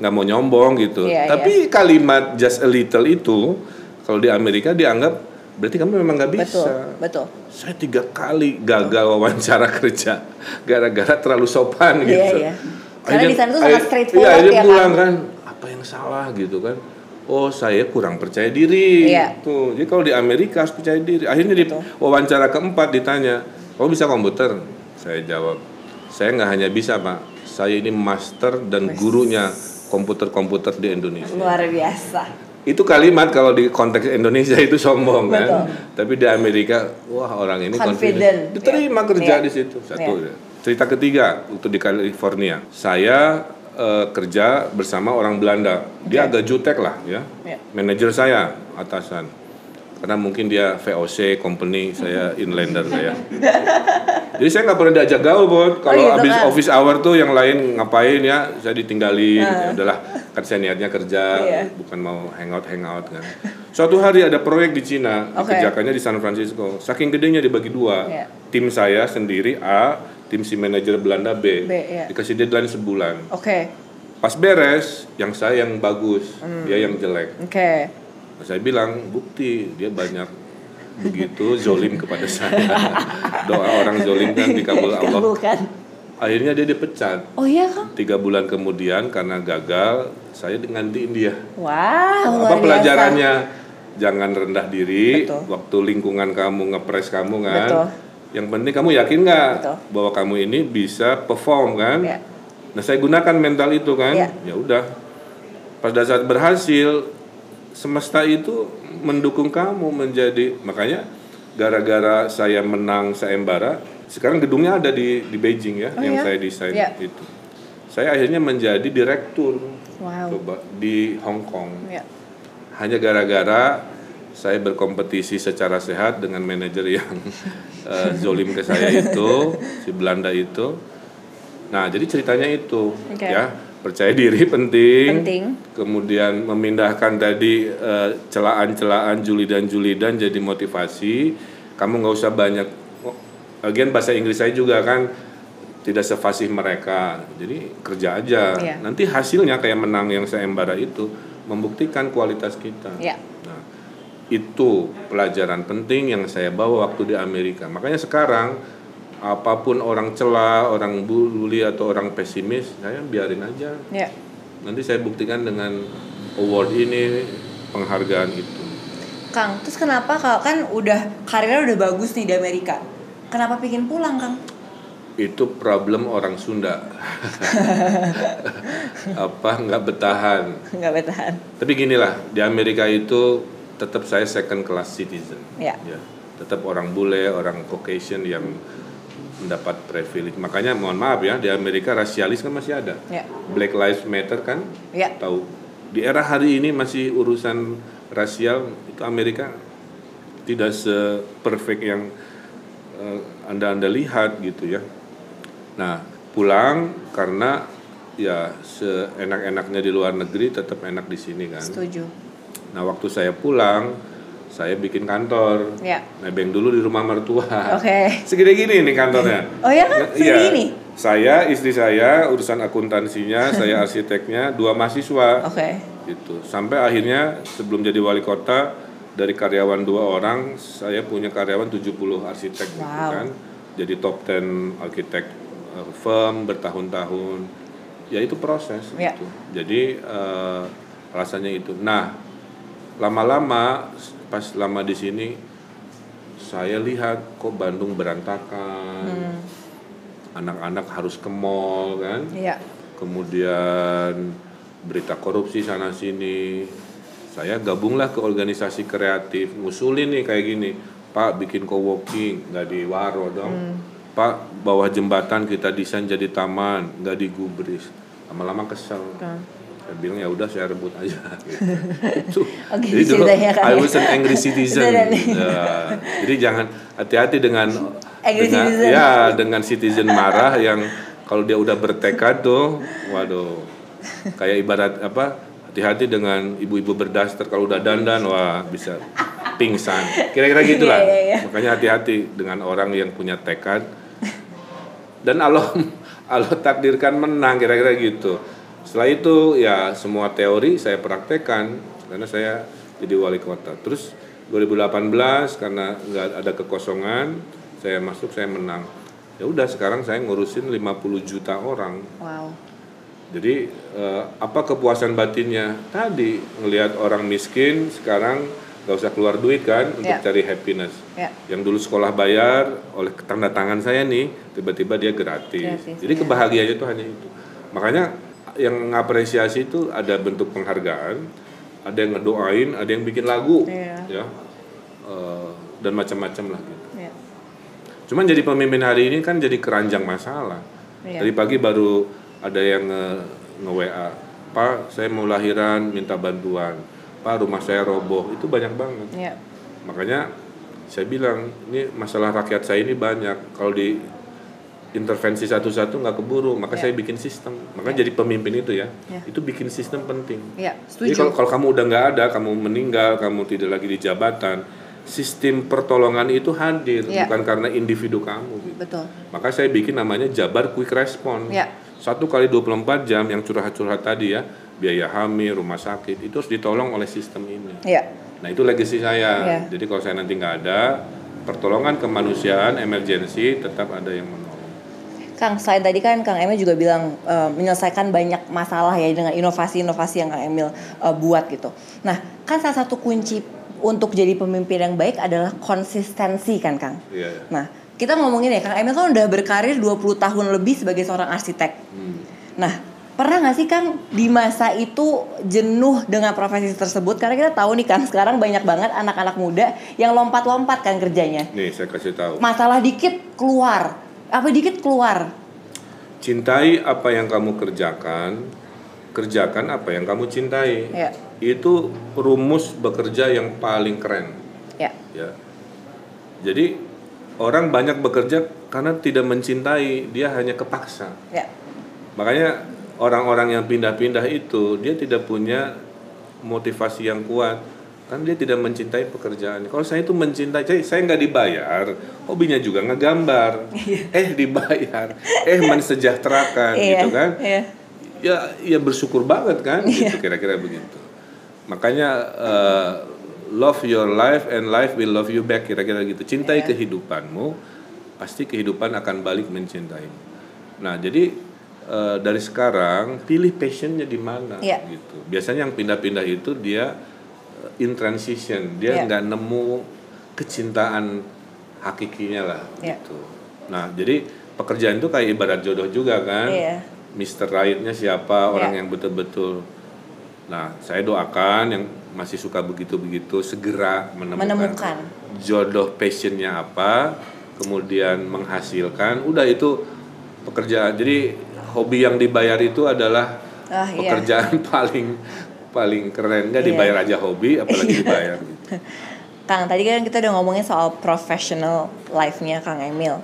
Speaker 2: nggak mau nyombong gitu
Speaker 1: Iya,
Speaker 2: tapi kalimat just a little itu kalau di Amerika dianggap berarti kamu memang nggak
Speaker 1: Betul,
Speaker 2: bisa
Speaker 1: betul.
Speaker 2: saya tiga kali gagal wawancara kerja gara-gara terlalu sopan
Speaker 1: Iya,
Speaker 2: gitu.
Speaker 1: iya. Karena di sana tuh sangat straightforward
Speaker 2: iya,
Speaker 1: ya,
Speaker 2: pulang kan. Apa yang salah gitu kan? Oh saya kurang percaya diri.
Speaker 1: Iya.
Speaker 2: Tuh, jadi kalau di Amerika harus percaya diri. Akhirnya di wawancara keempat ditanya, kamu bisa komputer? Saya jawab, saya nggak hanya bisa pak, saya ini master dan gurunya komputer-komputer di Indonesia.
Speaker 1: Luar biasa.
Speaker 2: Itu kalimat kalau di konteks Indonesia itu sombong kan.
Speaker 1: Betul.
Speaker 2: Tapi di Amerika, wah orang ini
Speaker 1: Confident.
Speaker 2: Diterima
Speaker 1: Iya.
Speaker 2: kerja
Speaker 1: Iya.
Speaker 2: di situ. Satu.
Speaker 1: Iya.
Speaker 2: Cerita ketiga waktu di California. Saya eh, kerja bersama orang Belanda. Dia agak jutek lah ya.
Speaker 1: Iya.
Speaker 2: Manajer saya atasan. Karena mungkin dia VOC company, saya inlander saya. Jadi saya nggak pernah diajak gaul, Bot. Kalau
Speaker 1: gitu
Speaker 2: habis
Speaker 1: kan?
Speaker 2: office hour tuh yang lain ngapain ya, saya ditinggalin. Ya udahlah, kan saya niatnya kerja,
Speaker 1: Ah. Iya.
Speaker 2: bukan mau hangout hangout kan. Suatu hari ada proyek di Cina,
Speaker 1: Oke.
Speaker 2: dikerjakannya di San Francisco. Saking gedenya dibagi dua.
Speaker 1: Iya.
Speaker 2: Tim saya sendiri A, tim si manajer Belanda B.
Speaker 1: B, iya.
Speaker 2: Dikasih deadline sebulan.
Speaker 1: Oke,
Speaker 2: Pas beres, yang saya yang bagus,
Speaker 1: Hmm.
Speaker 2: dia yang jelek.
Speaker 1: oke.
Speaker 2: Saya bilang bukti dia banyak begitu zolim kepada saya. Doa orang zolim kan dikabul Allah. Akhirnya dia dipecat.
Speaker 1: Oh iya kang?
Speaker 2: Tiga bulan kemudian karena gagal, saya gantiin dia.
Speaker 1: Wow,
Speaker 2: Apa
Speaker 1: biasa.
Speaker 2: pelajarannya? Jangan rendah diri.
Speaker 1: Betul.
Speaker 2: Waktu lingkungan kamu ngepres kamu kan.
Speaker 1: Betul.
Speaker 2: Yang penting kamu yakin nggak bahwa kamu ini bisa perform kan?
Speaker 1: Ya.
Speaker 2: Nah saya gunakan mental itu kan.
Speaker 1: Ya.
Speaker 2: Ya udah. Pada saat berhasil, semesta itu mendukung kamu menjadi makanya gara-gara saya menang sayembara, sekarang gedungnya ada di di Beijing ya,
Speaker 1: Oh,
Speaker 2: yang
Speaker 1: ya?
Speaker 2: saya desain
Speaker 1: Ya.
Speaker 2: itu. Saya akhirnya menjadi direktur
Speaker 1: Wow.
Speaker 2: coba di Hong Kong.
Speaker 1: Ya.
Speaker 2: Hanya gara-gara saya berkompetisi secara sehat dengan manajer yang eh, zolim ke saya itu, si Belanda itu. Nah, jadi ceritanya itu
Speaker 1: Oke.
Speaker 2: ya, percaya diri penting.
Speaker 1: Penting.
Speaker 2: Kemudian memindahkan tadi eh, celaan-celaan julidan-julidan jadi motivasi. Kamu nggak usah banyak. oh, Lagian bahasa Inggris saya juga kan tidak sefasih mereka. Jadi kerja aja.
Speaker 1: Iya.
Speaker 2: Nanti hasilnya kayak menang yang sayembara itu membuktikan kualitas kita.
Speaker 1: Ya.
Speaker 2: Nah, itu pelajaran penting yang saya bawa waktu di Amerika. Makanya sekarang apa pun orang celah, orang bully atau orang pesimis, saya biarin aja.
Speaker 1: Ya.
Speaker 2: Nanti saya buktikan dengan award ini, penghargaan itu.
Speaker 1: Kang, terus kenapa kalau kan udah karirnya udah bagus nih di Amerika? Kenapa pingin pulang, Kang?
Speaker 2: Itu problem orang Sunda. Apa nggak bertahan.
Speaker 1: Nggak bertahan.
Speaker 2: Tapi ginilah, di Amerika itu tetap saya second class citizen.
Speaker 1: Ya.
Speaker 2: Tetap orang bule, orang Caucasian yang mendapat privilege. Makanya mohon maaf ya, di Amerika rasialis kan masih ada.
Speaker 1: Ya.
Speaker 2: Black Lives Matter kan?
Speaker 1: Ya.
Speaker 2: Tahu. Di era hari ini masih urusan rasial itu Amerika tidak se-perfect yang eh, Anda-anda lihat gitu ya. Nah, pulang karena ya seenak-enaknya di luar negeri tetap enak di sini kan.
Speaker 1: Setuju.
Speaker 2: Nah, waktu saya pulang, saya bikin kantor.
Speaker 1: Ya.
Speaker 2: Nebeng dulu di rumah mertua.
Speaker 1: Oke.
Speaker 2: Segede gini nih kantornya.
Speaker 1: Oh ya kan?
Speaker 2: Iya.
Speaker 1: Segini ini?
Speaker 2: Saya, istri saya, urusan akuntansinya, saya arsiteknya, dua mahasiswa.
Speaker 1: Oke.
Speaker 2: Gitu. Sampai akhirnya sebelum jadi wali kota, dari karyawan dua orang, saya punya karyawan 70 arsitek gitu
Speaker 1: Wow.
Speaker 2: kan. Jadi top 10 arsitek uh, firm bertahun-tahun. Ya itu proses
Speaker 1: Ya.
Speaker 2: gitu. Jadi uh, alasannya itu. Nah, lama-lama pas lama di sini saya lihat kok Bandung berantakan.
Speaker 1: Hmm.
Speaker 2: Anak-anak harus ke mall kan
Speaker 1: Iya.
Speaker 2: kemudian berita korupsi sana sini. Saya gabunglah ke organisasi kreatif, ngusulin nih kayak gini, Pak bikin co-working, nggak di waro dong. Pak bawah jembatan kita desain jadi taman, nggak digubris. Lama-lama kesel. Saya bilang ya udah saya rebut aja. gitu.
Speaker 1: Oh, gitu
Speaker 2: jadi dulu
Speaker 1: kan
Speaker 2: I
Speaker 1: ya.
Speaker 2: was an angry citizen.
Speaker 1: Beneran.
Speaker 2: Ya, jadi jangan hati-hati dengan
Speaker 1: Angry
Speaker 2: dengan
Speaker 1: citizen.
Speaker 2: ya dengan citizen marah yang kalau dia udah bertekad tuh, waduh, kayak ibarat apa? Hati-hati dengan ibu-ibu berdaster kalau udah dandan wah bisa pingsan. Kira-kira gitulah.
Speaker 1: Iya, iya, iya.
Speaker 2: Makanya hati-hati dengan orang yang punya tekad dan Allah Allah takdirkan menang kira-kira gitu. Setelah itu ya semua teori saya praktekkan karena saya jadi wali kota. Terus 2018 karena nggak ada kekosongan saya masuk saya menang. Ya udah sekarang saya ngurusin 50 juta orang.
Speaker 1: Wow.
Speaker 2: Jadi eh, apa kepuasan batinnya? Tadi ngelihat orang miskin sekarang nggak usah keluar duit kan untuk
Speaker 1: Ya.
Speaker 2: cari happiness.
Speaker 1: Ya.
Speaker 2: Yang dulu sekolah bayar oleh tanda tangan saya nih tiba-tiba dia gratis.
Speaker 1: Gratis,
Speaker 2: Jadi
Speaker 1: ya.
Speaker 2: kebahagiaannya itu hanya itu. Makanya yang ngapresiasi itu ada bentuk penghargaan, ada yang ngedoain, ada yang bikin lagu,
Speaker 1: Iya.
Speaker 2: ya, Eh, dan macam-macam lah gitu.
Speaker 1: Ya.
Speaker 2: Cuman jadi pemimpin hari ini kan jadi keranjang masalah.
Speaker 1: Iya.
Speaker 2: Tadi pagi baru ada yang nge, nge WA, Pak saya mau lahiran minta bantuan, Pak rumah saya roboh, itu banyak banget.
Speaker 1: Ya.
Speaker 2: Makanya saya bilang ini masalah rakyat saya ini banyak. Kalau di intervensi satu-satu nggak keburu, maka
Speaker 1: Ya.
Speaker 2: saya bikin sistem. Makanya jadi pemimpin itu ya,
Speaker 1: Ya.
Speaker 2: itu bikin sistem penting.
Speaker 1: Ya,
Speaker 2: Jadi kalau, kalau kamu udah nggak ada, kamu meninggal, kamu tidak lagi di jabatan, sistem pertolongan itu hadir
Speaker 1: Ya.
Speaker 2: bukan karena individu kamu. Gitu.
Speaker 1: Betul.
Speaker 2: Maka saya bikin namanya Jabar Quick Response.
Speaker 1: Ya.
Speaker 2: Satu kali 24 jam yang curhat-curhat tadi ya, biaya hamil, rumah sakit, itu harus ditolong oleh sistem ini.
Speaker 1: Ya.
Speaker 2: Nah itu legacy saya.
Speaker 1: Ya.
Speaker 2: Jadi kalau saya nanti nggak ada, pertolongan kemanusiaan, emergency, tetap ada yang menolong.
Speaker 1: Kang, selain tadi kan Kang Emil juga bilang eh, menyelesaikan banyak masalah ya dengan inovasi-inovasi yang Kang Emil eh, buat gitu. Nah, kan salah satu kunci untuk jadi pemimpin yang baik adalah konsistensi kan Kang.
Speaker 2: Iya, iya.
Speaker 1: Nah, kita ngomongin ya Kang Emil kan udah berkarir 20 tahun lebih sebagai seorang arsitek.
Speaker 2: Hmm.
Speaker 1: Nah, pernah nggak sih Kang di masa itu jenuh dengan profesi tersebut? Karena kita tahu nih Kang, sekarang banyak banget anak-anak muda yang lompat-lompat kan kerjanya.
Speaker 2: Nih saya kasih tahu.
Speaker 1: Masalah dikit keluar, apa dikit keluar.
Speaker 2: Cintai apa yang kamu kerjakan, kerjakan apa yang kamu cintai.
Speaker 1: Ya.
Speaker 2: Itu rumus bekerja yang paling keren.
Speaker 1: Ya.
Speaker 2: Ya. Jadi orang banyak bekerja karena tidak mencintai, dia hanya kepaksa.
Speaker 1: Ya.
Speaker 2: Makanya orang-orang yang pindah-pindah itu dia tidak punya motivasi yang kuat kan dia tidak mencintai pekerjaan. Kalau saya itu mencintai, saya, saya nggak dibayar, hobinya juga ngegambar, eh dibayar, eh mensejahterakan
Speaker 1: Iya.
Speaker 2: gitu kan?
Speaker 1: Iya.
Speaker 2: Ya, ya bersyukur banget kan, gitu kira-kira begitu. Makanya eh, love your life and life will love you back kira-kira gitu. Cintai
Speaker 1: Iya.
Speaker 2: kehidupanmu, pasti kehidupan akan balik mencintaimu. Nah, jadi eh, dari sekarang pilih passionnya di mana
Speaker 1: Iya.
Speaker 2: gitu. Biasanya yang pindah-pindah itu dia in transition, dia
Speaker 1: Iya.
Speaker 2: nggak nemu kecintaan hakikinya lah
Speaker 1: Iya.
Speaker 2: gitu. Nah, jadi pekerjaan itu kayak ibarat jodoh juga kan.
Speaker 1: Iya.
Speaker 2: Mr. Right-nya siapa, orang
Speaker 1: Iya.
Speaker 2: yang betul-betul. Nah, saya doakan yang masih suka begitu-begitu segera menemukan,
Speaker 1: Menemukan.
Speaker 2: jodoh passionnya apa, kemudian menghasilkan. Udah itu pekerjaan. Jadi hobi yang dibayar itu adalah
Speaker 1: Ah, iya.
Speaker 2: pekerjaan paling paling keren. Nggak
Speaker 1: Iya.
Speaker 2: dibayar aja hobi, apalagi dibayar. gitu.
Speaker 1: Kang, tadi kan kita udah ngomongin soal professional life-nya Kang Emil.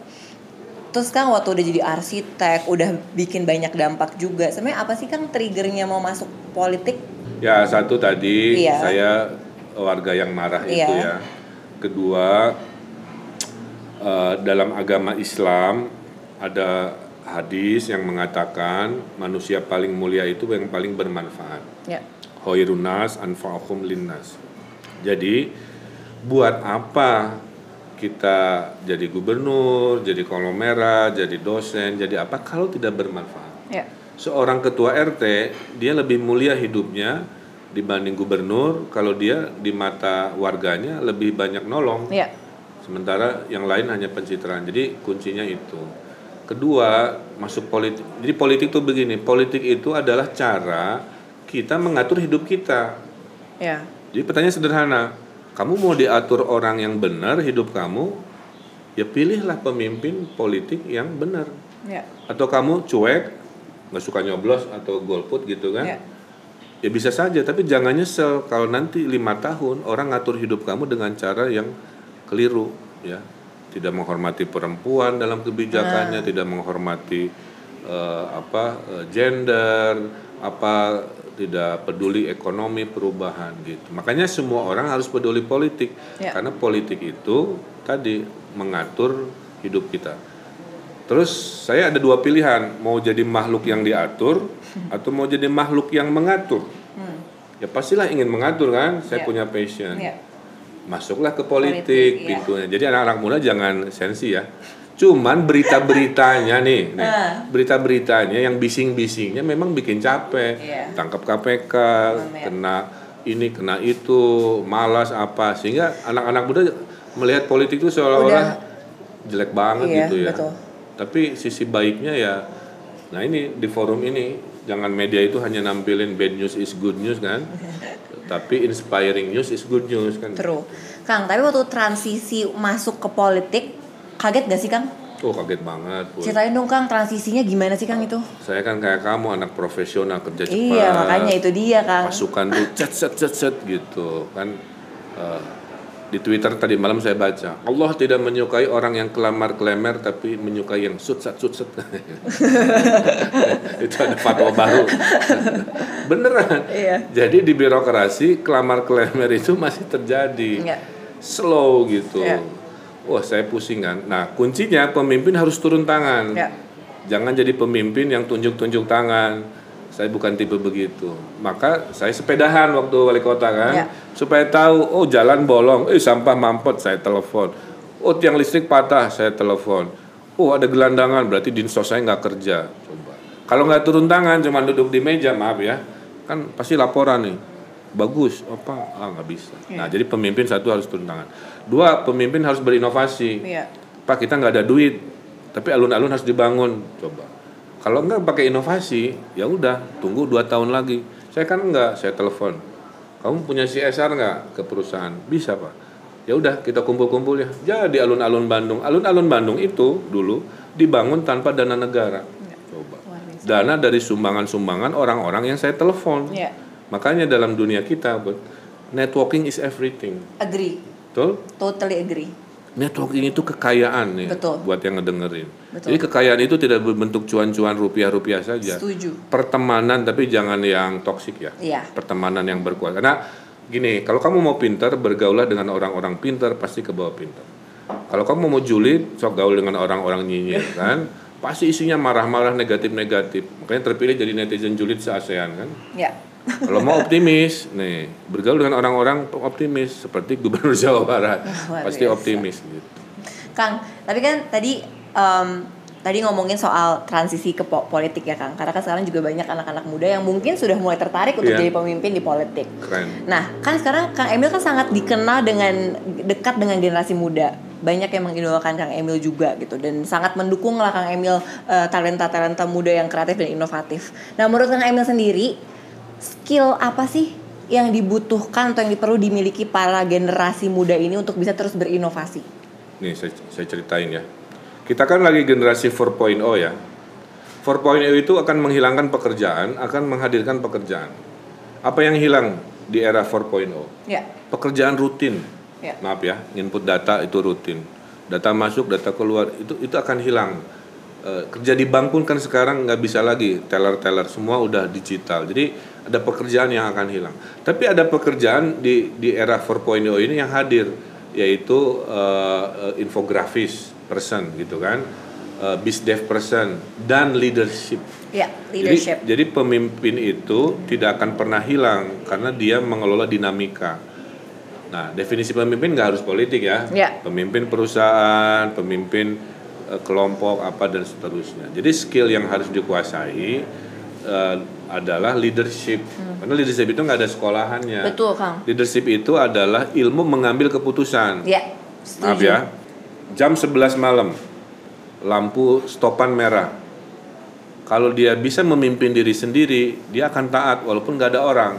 Speaker 1: Terus Kang waktu udah jadi arsitek, udah bikin banyak dampak juga. Sebenarnya apa sih Kang triggernya mau masuk politik?
Speaker 2: Ya satu tadi
Speaker 1: Iya.
Speaker 2: saya warga yang marah itu
Speaker 1: Iya.
Speaker 2: ya. Kedua eh, dalam agama Islam ada hadis yang mengatakan manusia paling mulia itu yang paling bermanfaat.
Speaker 1: Ya.
Speaker 2: Khairunas anfa'uhum linnas. Jadi buat apa kita jadi gubernur, jadi kolomera, jadi dosen, jadi apa kalau tidak bermanfaat?
Speaker 1: Ya.
Speaker 2: seorang ketua RT dia lebih mulia hidupnya dibanding gubernur kalau dia di mata warganya lebih banyak nolong
Speaker 1: Ya.
Speaker 2: sementara yang lain hanya pencitraan jadi kuncinya itu kedua masuk politik jadi politik itu begini politik itu adalah cara kita mengatur hidup kita.
Speaker 1: Ya.
Speaker 2: Jadi pertanyaan sederhana, kamu mau diatur orang yang benar hidup kamu, ya pilihlah pemimpin politik yang benar.
Speaker 1: Ya.
Speaker 2: Atau kamu cuek, nggak suka nyoblos atau golput gitu kan?
Speaker 1: Ya.
Speaker 2: Ya bisa saja, tapi jangan nyesel kalau nanti lima tahun orang ngatur hidup kamu dengan cara yang keliru, ya. Tidak menghormati perempuan dalam kebijakannya, tidak menghormati eh, apa eh, gender, apa tidak peduli ekonomi perubahan gitu. Makanya semua orang harus peduli politik
Speaker 1: Ya.
Speaker 2: karena politik itu tadi mengatur hidup kita. Terus saya ada dua pilihan, mau jadi makhluk yang diatur atau mau jadi makhluk yang mengatur.
Speaker 1: Hmm.
Speaker 2: Ya pastilah ingin mengatur kan, saya
Speaker 1: Ya.
Speaker 2: punya passion.
Speaker 1: Ya.
Speaker 2: Masuklah ke politik,
Speaker 1: Politik, iya.
Speaker 2: pintunya. Jadi anak-anak muda jangan sensi ya. Cuman berita-beritanya nih, nih,
Speaker 1: Ah.
Speaker 2: berita-beritanya yang bising-bisingnya memang bikin capek.
Speaker 1: Iya.
Speaker 2: Tangkap KPK,
Speaker 1: Pamer.
Speaker 2: kena ini, kena itu, malas apa. Sehingga anak-anak muda melihat politik itu seolah-olah jelek banget
Speaker 1: Iya,
Speaker 2: gitu ya.
Speaker 1: betul.
Speaker 2: Tapi sisi baiknya ya, nah ini di forum ini jangan media itu hanya nampilin bad news is good news kan, tapi inspiring news is good news kan.
Speaker 1: True. Kang, tapi waktu transisi masuk ke politik, kaget gak sih Kang?
Speaker 2: Oh kaget banget. Put.
Speaker 1: Ceritain dong Kang, transisinya gimana sih Kang itu?
Speaker 2: Saya kan kayak kamu anak profesional kerja cepat.
Speaker 1: Iya, makanya itu dia Kang.
Speaker 2: Pasukan tuh cet cet cet cet gitu kan. Eh, di Twitter tadi malam saya baca Allah tidak menyukai orang yang kelamar klemer tapi menyukai yang sutsat sutsat itu ada fatwa baru beneran
Speaker 1: Iya.
Speaker 2: jadi di birokrasi kelamar klemer itu masih terjadi
Speaker 1: Iya.
Speaker 2: slow gitu
Speaker 1: Iya.
Speaker 2: Wah saya pusing kan. Nah kuncinya pemimpin harus turun tangan.
Speaker 1: Ya.
Speaker 2: jangan jadi pemimpin yang tunjuk-tunjuk tangan. Saya bukan tipe begitu. Maka saya sepedahan waktu wali kota kan.
Speaker 1: Ya.
Speaker 2: supaya tahu oh jalan bolong. Eh sampah mampet saya telepon. Oh tiang listrik patah saya telepon. Oh ada gelandangan berarti dinsos saya nggak kerja. Coba. Kalau nggak turun tangan cuma duduk di meja maaf ya. Kan pasti laporan nih bagus apa ah nggak bisa nah jadi pemimpin satu harus turun tangan dua pemimpin harus berinovasi
Speaker 1: Iya.
Speaker 2: Pak kita nggak ada duit, tapi alun-alun harus dibangun. Coba. Kalau nggak pakai inovasi, ya udah tunggu dua tahun lagi. Saya kan nggak, saya telepon. Kamu punya CSR nggak ke perusahaan? Bisa pak. Ya udah kita kumpul-kumpul ya. Jadi alun-alun Bandung, alun-alun Bandung itu dulu dibangun tanpa dana negara. Coba.
Speaker 1: Luar biasa.
Speaker 2: Dana dari sumbangan-sumbangan orang-orang yang saya telepon.
Speaker 1: Iya.
Speaker 2: Makanya dalam dunia kita, networking is everything.
Speaker 1: Agree.
Speaker 2: Betul?
Speaker 1: Totally agree.
Speaker 2: Networking itu kekayaan nih
Speaker 1: Betul.
Speaker 2: buat yang ngedengerin.
Speaker 1: Betul.
Speaker 2: Jadi kekayaan itu tidak berbentuk cuan-cuan rupiah-rupiah saja.
Speaker 1: Setuju.
Speaker 2: Pertemanan tapi jangan yang toksik ya.
Speaker 1: Iya.
Speaker 2: Pertemanan yang berkuat. Karena gini, kalau kamu mau pintar, bergaulah dengan orang-orang pintar pasti ke bawah pintar. Kalau kamu mau julid, sok gaul dengan orang-orang nyinyir kan. Pasti isinya marah-marah negatif-negatif. Makanya terpilih jadi netizen julid se-ASEAN kan.
Speaker 1: Ya.
Speaker 2: Kalau mau optimis, nih bergaul dengan orang-orang optimis seperti Gubernur Jawa Barat,
Speaker 1: Luar
Speaker 2: pasti
Speaker 1: biasa.
Speaker 2: optimis gitu.
Speaker 1: Kang, tapi kan tadi em, tadi ngomongin soal transisi ke po- politik ya Kang. Karena kan sekarang juga banyak anak-anak muda yang mungkin sudah mulai tertarik untuk
Speaker 2: Iya.
Speaker 1: jadi pemimpin di politik.
Speaker 2: Keren.
Speaker 1: Nah, kan sekarang Kang Emil kan sangat dikenal dengan dekat dengan generasi muda. Banyak yang mengidolakan Kang Emil juga gitu dan sangat mendukung lah Kang Emil eh, talenta-talenta muda yang kreatif dan inovatif. Nah, menurut Kang Emil sendiri, skill apa sih yang dibutuhkan atau yang perlu dimiliki para generasi muda ini untuk bisa terus berinovasi?
Speaker 2: Nih saya, saya ceritain ya. Kita kan lagi generasi 4.0 ya. 4.0 itu akan menghilangkan pekerjaan, akan menghadirkan pekerjaan. Apa yang hilang di era 4.0?
Speaker 1: Ya.
Speaker 2: Pekerjaan rutin.
Speaker 1: Ya.
Speaker 2: Maaf ya, input data itu rutin. Data masuk, data keluar itu itu akan hilang. Eh, kerja di bank pun kan sekarang nggak bisa lagi teller-teller semua udah digital. Jadi ada pekerjaan yang akan hilang. Tapi ada pekerjaan di di era 4.0 ini yang hadir yaitu eh, infografis person gitu kan, biz dev person dan leadership.
Speaker 1: Ya, leadership.
Speaker 2: Jadi, jadi pemimpin itu tidak akan pernah hilang karena dia mengelola dinamika. Nah, definisi pemimpin nggak harus politik ya.
Speaker 1: Ya.
Speaker 2: Pemimpin perusahaan, pemimpin eh, kelompok apa dan seterusnya. Jadi skill yang harus dikuasai eh, adalah leadership. Karena leadership itu nggak ada sekolahannya.
Speaker 1: Hmm. Betul, Kang.
Speaker 2: Leadership itu adalah ilmu mengambil keputusan.
Speaker 1: Ya.
Speaker 2: Maaf ya. Jam 11 malam. Lampu stopan merah. Kalau dia bisa memimpin diri sendiri, dia akan taat walaupun nggak ada orang.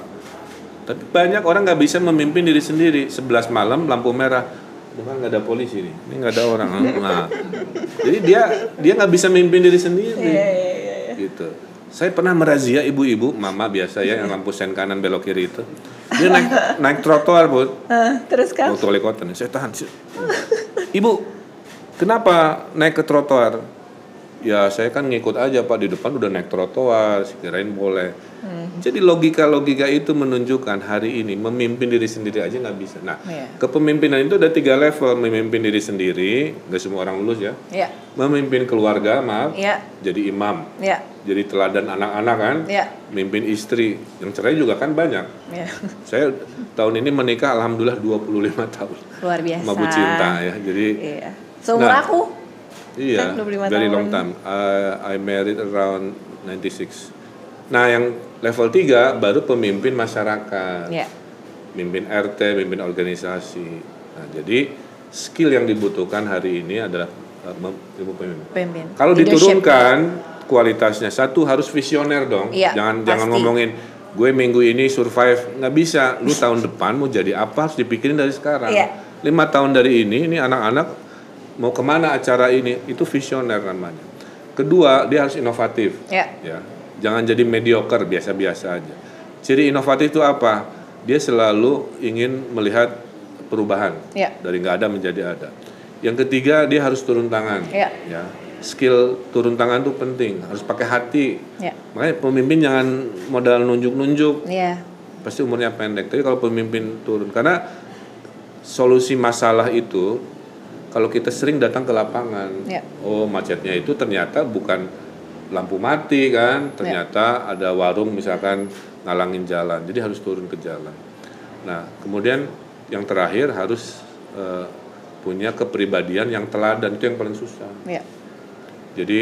Speaker 2: Tapi banyak orang nggak bisa memimpin diri sendiri. 11 malam lampu merah, bukan nggak ada polisi nih, ini nggak ada orang. Nah, jadi dia dia nggak bisa memimpin diri sendiri.
Speaker 1: Iya, iya, iya.
Speaker 2: Gitu. Saya pernah merazia ibu-ibu, mama biasa ya yang lampu sen kanan belok kiri itu. Dia naik naik trotoar, Bu.
Speaker 1: Hah, terus kan?
Speaker 2: Waktu wali kota nih, saya tahan. sih. Ibu, kenapa naik ke trotoar? Ya saya kan ngikut aja pak di depan udah naik trotoar, kirain boleh.
Speaker 1: Hmm.
Speaker 2: Jadi logika-logika itu menunjukkan hari ini memimpin diri sendiri aja nggak bisa. Nah,
Speaker 1: Iya.
Speaker 2: kepemimpinan itu ada tiga level, memimpin diri sendiri, nggak semua orang lulus ya.
Speaker 1: Iya,
Speaker 2: Memimpin keluarga, maaf,
Speaker 1: iya,
Speaker 2: jadi imam,
Speaker 1: iya,
Speaker 2: jadi teladan anak-anak kan.
Speaker 1: iya,
Speaker 2: Mimpin istri, yang cerai juga kan banyak.
Speaker 1: iya.
Speaker 2: Saya tahun ini menikah alhamdulillah 25 tahun
Speaker 1: Luar biasa.
Speaker 2: sama Bu Cinta ya. Jadi
Speaker 1: Iya. Seumur
Speaker 2: Nah.
Speaker 1: aku.
Speaker 2: Iya,
Speaker 1: Kan 25
Speaker 2: very
Speaker 1: tahun.
Speaker 2: long time. I, I married around 96. Nah, yang level 3 baru pemimpin masyarakat.
Speaker 1: Iya.
Speaker 2: Mimpin RT, mimpin organisasi. Nah, jadi skill yang dibutuhkan hari ini adalah uh, ilmu pemimpin.
Speaker 1: Pemimpin.
Speaker 2: Kalau diturunkan kualitasnya satu harus visioner dong.
Speaker 1: Iya,
Speaker 2: jangan jangan
Speaker 1: pasti.
Speaker 2: ngomongin gue minggu ini survive nggak bisa. Lu tahun depan mau jadi apa harus dipikirin dari sekarang.
Speaker 1: Iya.
Speaker 2: Lima tahun dari ini ini anak-anak mau ke mana acara ini itu visioner namanya. Kedua dia harus inovatif.
Speaker 1: Iya.
Speaker 2: Ya, jangan jadi mediocre biasa-biasa aja. Ciri inovatif itu apa? Dia selalu ingin melihat perubahan
Speaker 1: Iya.
Speaker 2: dari nggak ada menjadi ada. Yang ketiga dia harus turun tangan.
Speaker 1: Iya.
Speaker 2: Ya, skill turun tangan itu penting. Harus pakai hati.
Speaker 1: Iya.
Speaker 2: Makanya pemimpin jangan modal nunjuk-nunjuk.
Speaker 1: Iya.
Speaker 2: Pasti umurnya pendek. Tapi kalau pemimpin turun, karena solusi masalah itu kalau kita sering datang ke lapangan,
Speaker 1: Iya.
Speaker 2: oh macetnya itu ternyata bukan lampu mati kan, ternyata ada warung misalkan ngalangin jalan, jadi harus turun ke jalan. Nah kemudian yang terakhir harus eh, punya kepribadian yang teladan itu yang paling susah.
Speaker 1: Iya.
Speaker 2: Jadi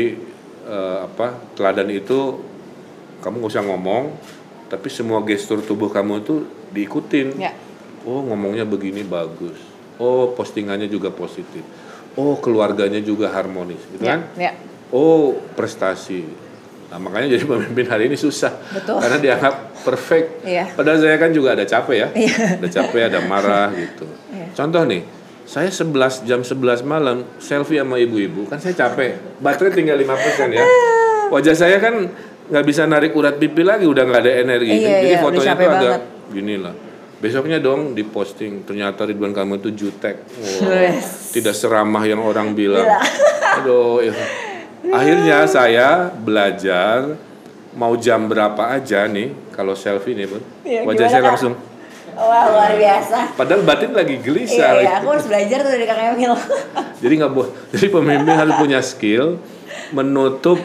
Speaker 2: eh, apa teladan itu kamu nggak usah ngomong, tapi semua gestur tubuh kamu itu diikutin.
Speaker 1: Iya.
Speaker 2: Oh ngomongnya begini bagus. Oh postingannya juga positif. Oh keluarganya juga harmonis, gitu
Speaker 1: Iya.
Speaker 2: kan?
Speaker 1: Iya.
Speaker 2: Oh prestasi. Nah makanya jadi pemimpin hari ini susah.
Speaker 1: Betul.
Speaker 2: Karena dianggap perfect.
Speaker 1: Iya.
Speaker 2: Padahal saya kan juga ada capek ya.
Speaker 1: Iya.
Speaker 2: Ada capek, ada marah gitu.
Speaker 1: Iya.
Speaker 2: Contoh nih, saya 11 jam 11 malam selfie sama ibu-ibu kan saya capek. Baterai tinggal 5% ya. Wajah saya kan nggak bisa narik urat pipi lagi udah nggak ada energi.
Speaker 1: Iya,
Speaker 2: Jadi
Speaker 1: iya, udah
Speaker 2: fotonya tuh agak gini lah. Besoknya dong diposting ternyata Ridwan Kamil itu jutek.
Speaker 1: Wes.
Speaker 2: tidak seramah yang orang bilang. Aduh, ya. Akhirnya saya belajar mau jam berapa aja nih kalau selfie nih, Bun.
Speaker 1: Iya,
Speaker 2: Wajah saya langsung
Speaker 1: Wah luar biasa.
Speaker 2: padahal batin lagi
Speaker 1: Iya,
Speaker 2: gelisah.
Speaker 1: iya, aku harus belajar tuh dari Kang Emil.
Speaker 2: Jadi nggak boleh. Jadi pemimpin harus punya skill menutup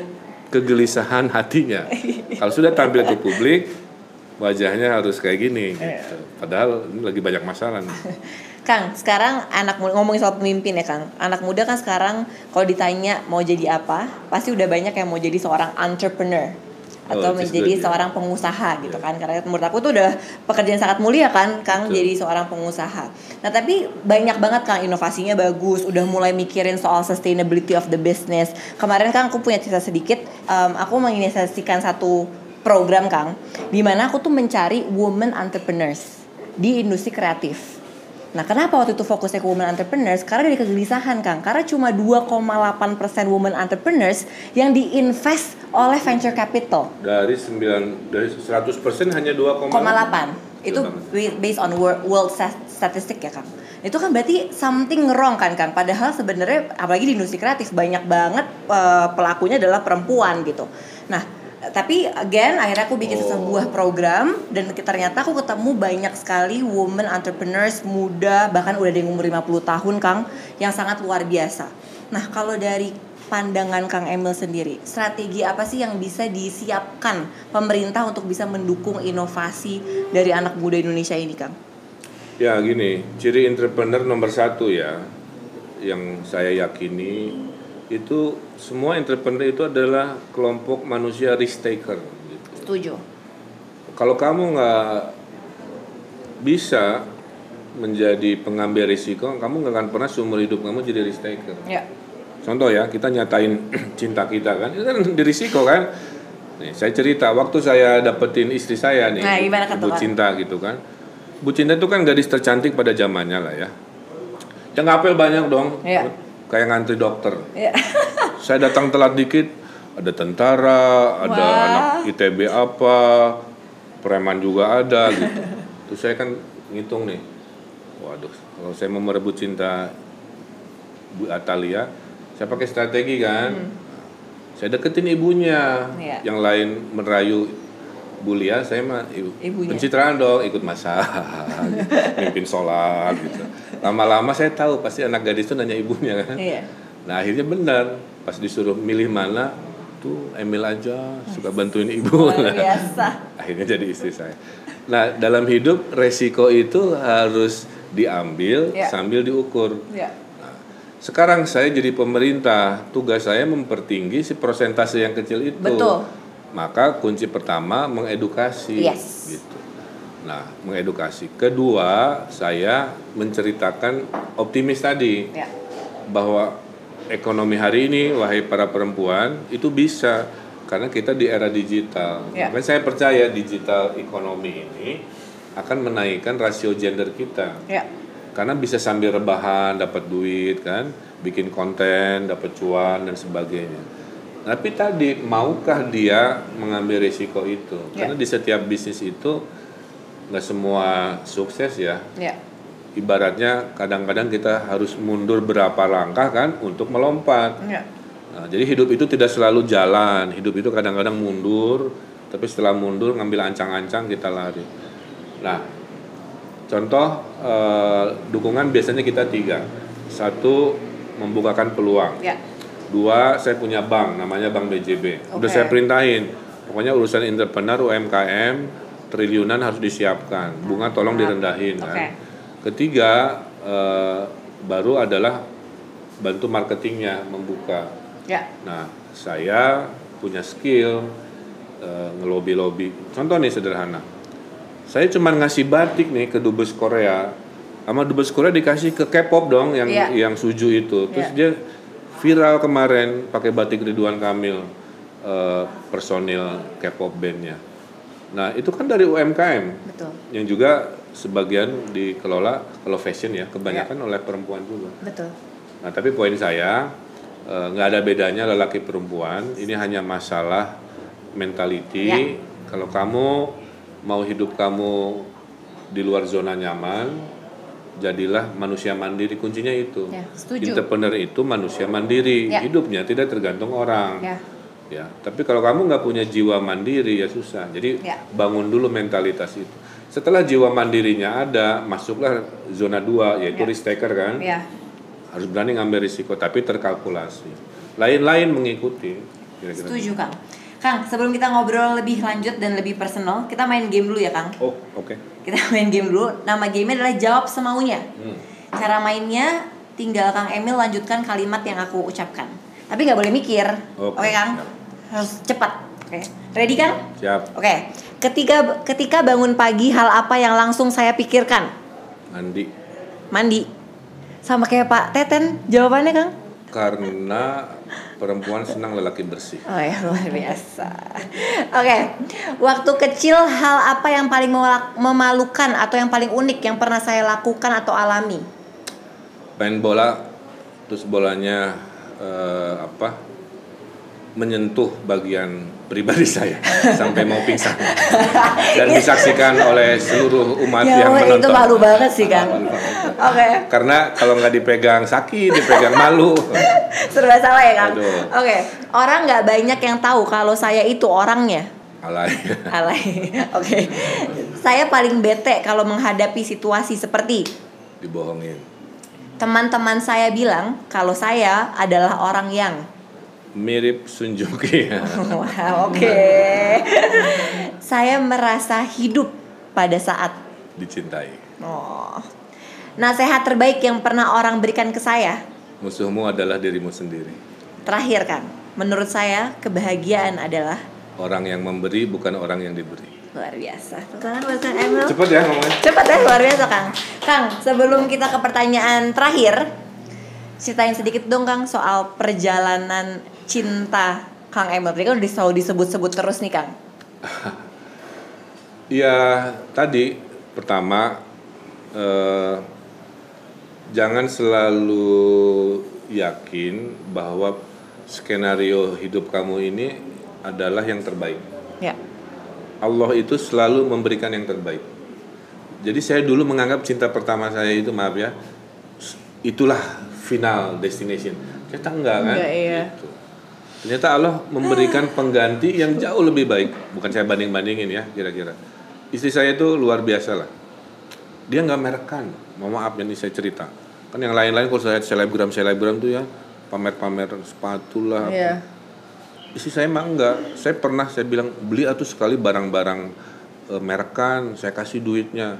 Speaker 2: kegelisahan hatinya. Kalau sudah tampil ke publik, wajahnya harus kayak gini. Gitu. Padahal ini lagi banyak masalah. Nih.
Speaker 1: Kang, sekarang anak muda ngomongin soal pemimpin ya Kang. Anak muda kan sekarang kalau ditanya mau jadi apa, pasti udah banyak yang mau jadi seorang entrepreneur atau
Speaker 2: Oh, it is
Speaker 1: menjadi
Speaker 2: good,
Speaker 1: seorang pengusaha gitu
Speaker 2: Yeah.
Speaker 1: kan. Karena menurut aku tuh udah pekerjaan sangat mulia kan, Kang
Speaker 2: Betul.
Speaker 1: jadi seorang pengusaha. Nah, tapi banyak banget Kang inovasinya bagus, udah mulai mikirin soal sustainability of the business. Kemarin Kang aku punya cerita sedikit, em, aku menginisiasikan satu program Kang, di mana aku tuh mencari women entrepreneurs di industri kreatif. Nah, kenapa waktu itu fokusnya ke women entrepreneurs? Karena dari kegelisahan, Kang. Karena cuma 2,8% women entrepreneurs yang diinvest oleh venture capital.
Speaker 2: Dari 9 dari 100% hanya 2,8.
Speaker 1: 0,8. Itu ba- based on world, world stat- statistic ya, Kang. Itu kan berarti something wrong kan, Kang. Padahal sebenarnya apalagi di industri kreatif banyak banget eh, pelakunya adalah perempuan gitu. Nah, tapi again akhirnya aku bikin
Speaker 2: Oh.
Speaker 1: sebuah program dan ternyata aku ketemu banyak sekali women entrepreneurs muda bahkan udah ada yang umur 50 tahun Kang yang sangat luar biasa. Nah, kalau dari pandangan Kang Emil sendiri, strategi apa sih yang bisa disiapkan pemerintah untuk bisa mendukung inovasi dari anak muda Indonesia ini, Kang?
Speaker 2: Ya gini, ciri entrepreneur nomor satu ya, yang saya yakini itu semua entrepreneur itu adalah kelompok manusia risk taker. Gitu.
Speaker 1: Setuju.
Speaker 2: Kalau kamu nggak bisa menjadi pengambil risiko, kamu nggak akan pernah seumur hidup kamu jadi risk taker.
Speaker 1: Ya.
Speaker 2: Contoh ya, kita nyatain cinta kita kan, itu kan di risiko kan. Nih, saya cerita waktu saya dapetin istri saya nih,
Speaker 1: Nah, gimana
Speaker 2: Bu? Cinta gitu kan. Bu Cinta itu kan gadis tercantik pada zamannya lah ya. Yang ngapel banyak dong,
Speaker 1: Iya.
Speaker 2: Kayak ngantri dokter.
Speaker 1: Ya.
Speaker 2: Saya datang telat dikit, ada tentara, ada
Speaker 1: Wah.
Speaker 2: anak ITB apa, preman juga ada gitu. Terus saya kan ngitung nih, waduh, kalau saya mau merebut cinta Bu Atalia, saya pakai strategi kan. Saya deketin ibunya,
Speaker 1: Hmm. Iya.
Speaker 2: yang lain merayu Bu Lia, saya mah ibu,
Speaker 1: Ibunya.
Speaker 2: pencitraan dong, ikut masak, mimpin sholat gitu. Lama-lama saya tahu pasti anak gadis itu nanya ibunya kan.
Speaker 1: Iya.
Speaker 2: Nah akhirnya benar pas disuruh milih mana tuh Emil aja suka bantuin ibu.
Speaker 1: Luar biasa.
Speaker 2: akhirnya jadi istri saya. Nah dalam hidup resiko itu harus diambil
Speaker 1: Ya.
Speaker 2: sambil diukur.
Speaker 1: Ya.
Speaker 2: Sekarang saya jadi pemerintah, tugas saya mempertinggi si persentase yang kecil itu.
Speaker 1: Betul.
Speaker 2: Maka kunci pertama mengedukasi.
Speaker 1: Yes.
Speaker 2: Gitu. Nah, mengedukasi. Kedua, saya menceritakan optimis tadi
Speaker 1: Ya.
Speaker 2: bahwa ekonomi hari ini, wahai para perempuan, itu bisa karena kita di era digital.
Speaker 1: Ya.
Speaker 2: Makanya saya percaya digital ekonomi ini akan menaikkan rasio gender kita
Speaker 1: Ya.
Speaker 2: karena bisa sambil rebahan dapat duit kan bikin konten dapat cuan dan sebagainya tapi tadi maukah dia mengambil risiko itu
Speaker 1: Ya.
Speaker 2: karena di setiap bisnis itu nggak semua sukses ya
Speaker 1: Ya.
Speaker 2: ibaratnya kadang-kadang kita harus mundur berapa langkah kan untuk melompat
Speaker 1: Ya.
Speaker 2: Nah, jadi hidup itu tidak selalu jalan hidup itu kadang-kadang mundur tapi setelah mundur ngambil ancang-ancang kita lari nah contoh eh, dukungan biasanya kita tiga satu membukakan peluang
Speaker 1: Ya.
Speaker 2: Dua saya punya bank namanya bank BJB udah
Speaker 1: Oke.
Speaker 2: saya perintahin pokoknya urusan entrepreneur UMKM triliunan harus disiapkan bunga tolong direndahin kan
Speaker 1: Oke.
Speaker 2: ketiga eh, baru adalah bantu marketingnya membuka
Speaker 1: Ya.
Speaker 2: Nah, saya punya skill eh, ngelobi-lobi. Contoh nih sederhana. Saya cuma ngasih batik nih ke dubes Korea. Sama dubes Korea dikasih ke K-pop dong yang
Speaker 1: Iya.
Speaker 2: yang suju itu. Terus
Speaker 1: Iya.
Speaker 2: dia viral kemarin pakai batik Ridwan Kamil eh, personil K-pop bandnya. Nah, itu kan dari UMKM
Speaker 1: Betul.
Speaker 2: yang juga sebagian dikelola kalau fashion ya, kebanyakan oleh perempuan juga.
Speaker 1: Betul.
Speaker 2: Nah, tapi poin saya eh, nggak ada bedanya lelaki perempuan. Ini hanya masalah mentality.
Speaker 1: Ya.
Speaker 2: Kalau kamu mau hidup kamu di luar zona nyaman, jadilah manusia mandiri. Kuncinya itu.
Speaker 1: Ya, setuju.
Speaker 2: Entrepreneur itu manusia mandiri.
Speaker 1: Ya.
Speaker 2: Hidupnya tidak tergantung orang.
Speaker 1: Ya.
Speaker 2: Ya, tapi kalau kamu nggak punya jiwa mandiri ya susah. Jadi
Speaker 1: Ya.
Speaker 2: bangun dulu mentalitas itu. Setelah jiwa mandirinya ada, masuklah zona 2 yaitu
Speaker 1: Ya.
Speaker 2: risk taker kan
Speaker 1: Ya.
Speaker 2: harus berani ngambil risiko tapi terkalkulasi lain-lain mengikuti kira-kira
Speaker 1: Setuju, Kang. Kang, sebelum kita ngobrol lebih lanjut dan lebih personal, kita main game dulu ya, Kang.
Speaker 2: oh oke
Speaker 1: Kita main game dulu. Nama gamenya adalah jawab semaunya.
Speaker 2: Hmm.
Speaker 1: Cara mainnya tinggal Kang Emil lanjutkan kalimat yang aku ucapkan. Tapi nggak boleh mikir.
Speaker 2: Oke,
Speaker 1: Oke, Kang?
Speaker 2: siap.
Speaker 1: Harus cepat. Oke. Ready, Kang?
Speaker 2: siap
Speaker 1: Oke. Ketika ketika bangun pagi hal apa yang langsung saya pikirkan?
Speaker 2: Andi
Speaker 1: Mandi. Sama kayak Pak Teten jawabannya, Kang?
Speaker 2: karena perempuan senang lelaki bersih
Speaker 1: Oh ya luar biasa. Oke, waktu kecil hal apa yang paling memalukan atau yang paling unik yang pernah saya lakukan atau alami?
Speaker 2: main bola terus bolanya eh, apa menyentuh bagian pribadi saya sampai mau pingsan dan disaksikan oleh seluruh umat
Speaker 1: Ya
Speaker 2: yang menonton
Speaker 1: itu malu banget sih, Kang.
Speaker 2: Banget.
Speaker 1: Oke,
Speaker 2: karena kalau nggak dipegang sakit dipegang malu
Speaker 1: serba salah ya Kang.
Speaker 2: Aduh.
Speaker 1: Oke, orang nggak banyak yang tahu kalau saya itu orangnya.
Speaker 2: alay
Speaker 1: Alay. Oke, saya paling bete kalau menghadapi situasi seperti
Speaker 2: dibohongin
Speaker 1: teman-teman saya bilang kalau saya adalah orang yang
Speaker 2: mirip Sun Joki ya.
Speaker 1: Wah, oke. Saya merasa hidup pada saat
Speaker 2: dicintai.
Speaker 1: oh. Nasihat terbaik yang pernah orang berikan ke saya.
Speaker 2: Musuhmu adalah dirimu sendiri.
Speaker 1: Terakhir kan, menurut saya kebahagiaan adalah
Speaker 2: Orang yang memberi bukan orang yang diberi.
Speaker 1: luar biasa. Tepuk tangan buat Kang Emil.
Speaker 2: Cepet ya ngomongnya.
Speaker 1: Cepat ya luar biasa Kang. Kang, sebelum kita ke pertanyaan terakhir, ceritain sedikit dong Kang soal perjalanan cinta Kang Emil. Tadi kan udah selalu disebut-sebut terus nih Kang.
Speaker 2: Ya tadi pertama eh, jangan selalu yakin bahwa skenario hidup kamu ini adalah yang terbaik.
Speaker 1: Ya.
Speaker 2: Allah itu selalu memberikan yang terbaik. Jadi saya dulu menganggap cinta pertama saya itu maaf ya, itulah final destination. Ternyata enggak kan?
Speaker 1: Enggak, iya.
Speaker 2: Gitu. Ternyata Allah memberikan pengganti yang jauh lebih baik. Bukan saya banding-bandingin ya kira-kira. Istri saya itu luar biasa lah. Dia nggak merekkan. Mohon maaf ini saya cerita. Kan yang lain-lain kalau saya selebgram selebgram tuh ya pamer-pamer sepatu lah. apa.
Speaker 1: Iya.
Speaker 2: Istri saya mah enggak. Saya pernah saya bilang beli atuh sekali barang-barang eh, merekan, saya kasih duitnya.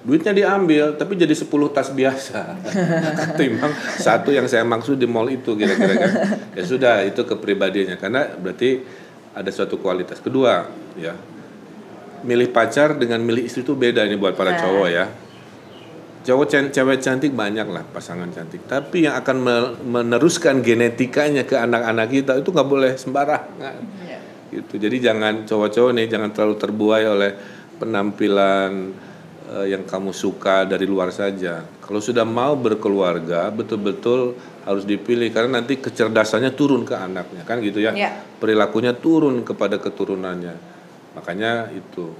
Speaker 2: Duitnya diambil tapi jadi 10 tas biasa. Ketimbang satu yang saya maksud di mall itu kira-kira kan. Ya sudah itu kepribadiannya karena berarti ada suatu kualitas. Kedua, ya. Milih pacar dengan milih istri itu beda ini buat para
Speaker 1: Nah.
Speaker 2: cowok ya. Cowok cewek cantik banyak lah pasangan cantik. Tapi yang akan me- meneruskan genetikanya ke anak-anak kita itu nggak boleh sembarangan.
Speaker 1: Iya.
Speaker 2: Gitu. Jadi jangan cowok-cowok nih jangan terlalu terbuai oleh penampilan eh, yang kamu suka dari luar saja. Kalau sudah mau berkeluarga betul-betul harus dipilih karena nanti kecerdasannya turun ke anaknya kan gitu ya.
Speaker 1: Iya.
Speaker 2: Perilakunya turun kepada keturunannya. Makanya itu.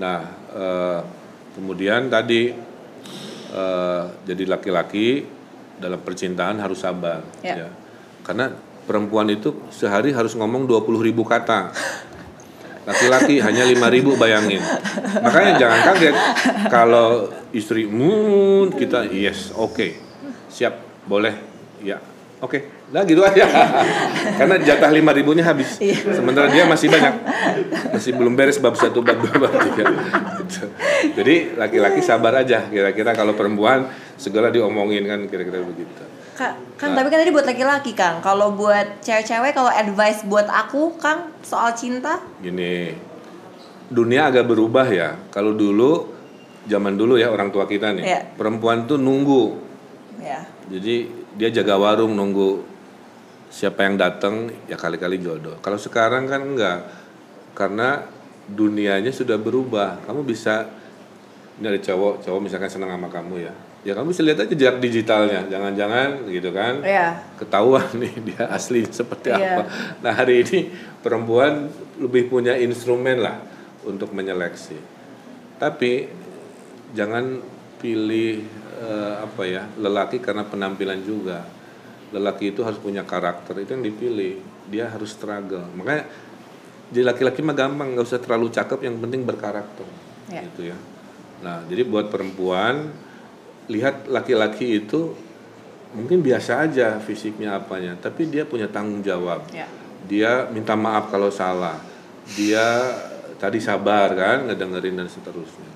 Speaker 2: Nah, eh, kemudian tadi eh, jadi laki-laki dalam percintaan harus sabar
Speaker 1: Ya.
Speaker 2: ya. Karena perempuan itu sehari harus ngomong 20.000 ribu kata. Laki-laki hanya 5.000 ribu bayangin. Makanya jangan kaget kalau istrimu kita yes, oke. Siap, boleh. Ya. Oke. Nah gitu aja. Karena jatah 5 ribunya habis. Sementara dia masih banyak. Masih belum beres bab satu, bab dua, bab tiga. Jadi laki-laki sabar aja. Kira-kira kalau perempuan segala diomongin kan kira-kira begitu.
Speaker 1: Kang,
Speaker 2: Nah.
Speaker 1: tapi kan tadi buat laki-laki, Kang. Kalau buat cewek-cewek, kalau advice buat aku, Kang, soal cinta,
Speaker 2: Gini, dunia agak berubah ya. Kalau dulu, zaman dulu ya orang tua kita nih,
Speaker 1: Iya.
Speaker 2: perempuan tuh nunggu.
Speaker 1: ya.
Speaker 2: Jadi dia jaga warung nunggu siapa yang datang ya kali-kali jodoh. Kalau sekarang kan enggak, karena dunianya sudah berubah. Kamu bisa ini ada cowok, cowok misalkan senang sama kamu ya, ya kamu bisa lihat aja jejak digitalnya. Jangan-jangan gitu kan,
Speaker 1: Ya.
Speaker 2: ketahuan nih dia asli seperti
Speaker 1: Iya.
Speaker 2: apa. Nah hari ini perempuan lebih punya instrumen lah untuk menyeleksi. Tapi jangan pilih eh, apa ya lelaki karena penampilan juga. Lelaki itu harus punya karakter itu yang dipilih. Dia harus struggle. Makanya jadi laki-laki mah gampang nggak usah terlalu cakep yang penting berkarakter
Speaker 1: Ya.
Speaker 2: gitu ya. Nah jadi buat perempuan lihat laki-laki itu mungkin biasa aja fisiknya apanya, tapi dia punya tanggung jawab.
Speaker 1: Ya.
Speaker 2: Dia minta maaf kalau salah. Dia tadi sabar kan ngedengerin dan seterusnya.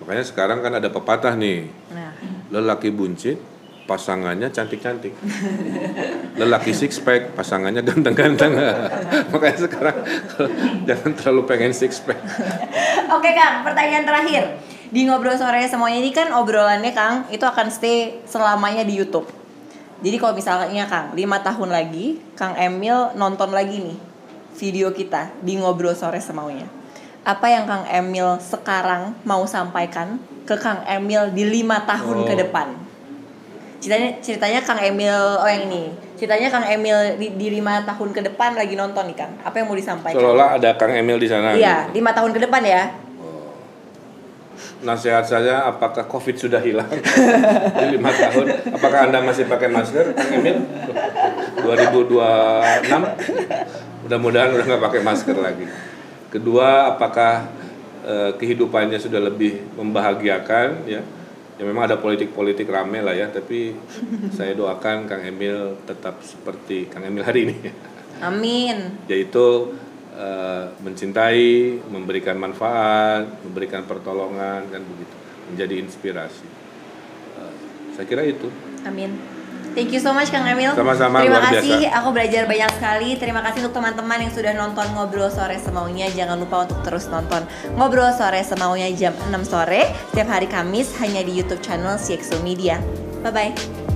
Speaker 2: Makanya sekarang kan ada pepatah nih,
Speaker 1: Nah,
Speaker 2: lelaki buncit pasangannya cantik-cantik. Lelaki six pack pasangannya ganteng-ganteng. Makanya sekarang jangan terlalu pengen six pack.
Speaker 1: Oke Kang, pertanyaan terakhir Di Ngobrol Sore Semuanya ini kan obrolannya Kang Itu akan stay selamanya di Youtube Jadi kalau misalnya Kang 5 tahun lagi Kang Emil nonton lagi nih Video kita di Ngobrol Sore Semaunya Apa yang Kang Emil sekarang mau sampaikan Ke Kang Emil di 5 tahun
Speaker 2: Oh.
Speaker 1: ke depan Ceritanya, ceritanya Kang Emil Oh yang ini Ceritanya Kang Emil di, di 5 tahun ke depan lagi nonton nih Kang Apa yang mau disampaikan?
Speaker 2: Seolah-olah ada Kang Emil di sana.
Speaker 1: Iya, 5 tahun ke depan ya
Speaker 2: Nasihat saya, apakah COVID sudah hilang? Di lima tahun, apakah anda masih pakai masker, Kang Emil? 2026, mudah-mudahan udah nggak pakai masker lagi. Kedua, apakah eh, kehidupannya sudah lebih membahagiakan? Ya, ya memang ada politik-politik rame lah ya, tapi saya doakan Kang Emil tetap seperti Kang Emil hari ini.
Speaker 1: Amin
Speaker 2: yaitu eh, mencintai, memberikan manfaat, memberikan pertolongan kan begitu, menjadi inspirasi. Eh, saya kira itu.
Speaker 1: Amin. Thank you so much Kang Emil.
Speaker 2: Sama-sama,
Speaker 1: Terima
Speaker 2: luar
Speaker 1: kasih,
Speaker 2: biasa.
Speaker 1: aku belajar banyak sekali. Terima kasih untuk teman-teman yang sudah nonton Ngobrol Sore Semaunya. Jangan lupa untuk terus nonton Ngobrol Sore Semaunya jam 6 sore setiap hari Kamis hanya di YouTube channel CXO Media. Bye bye.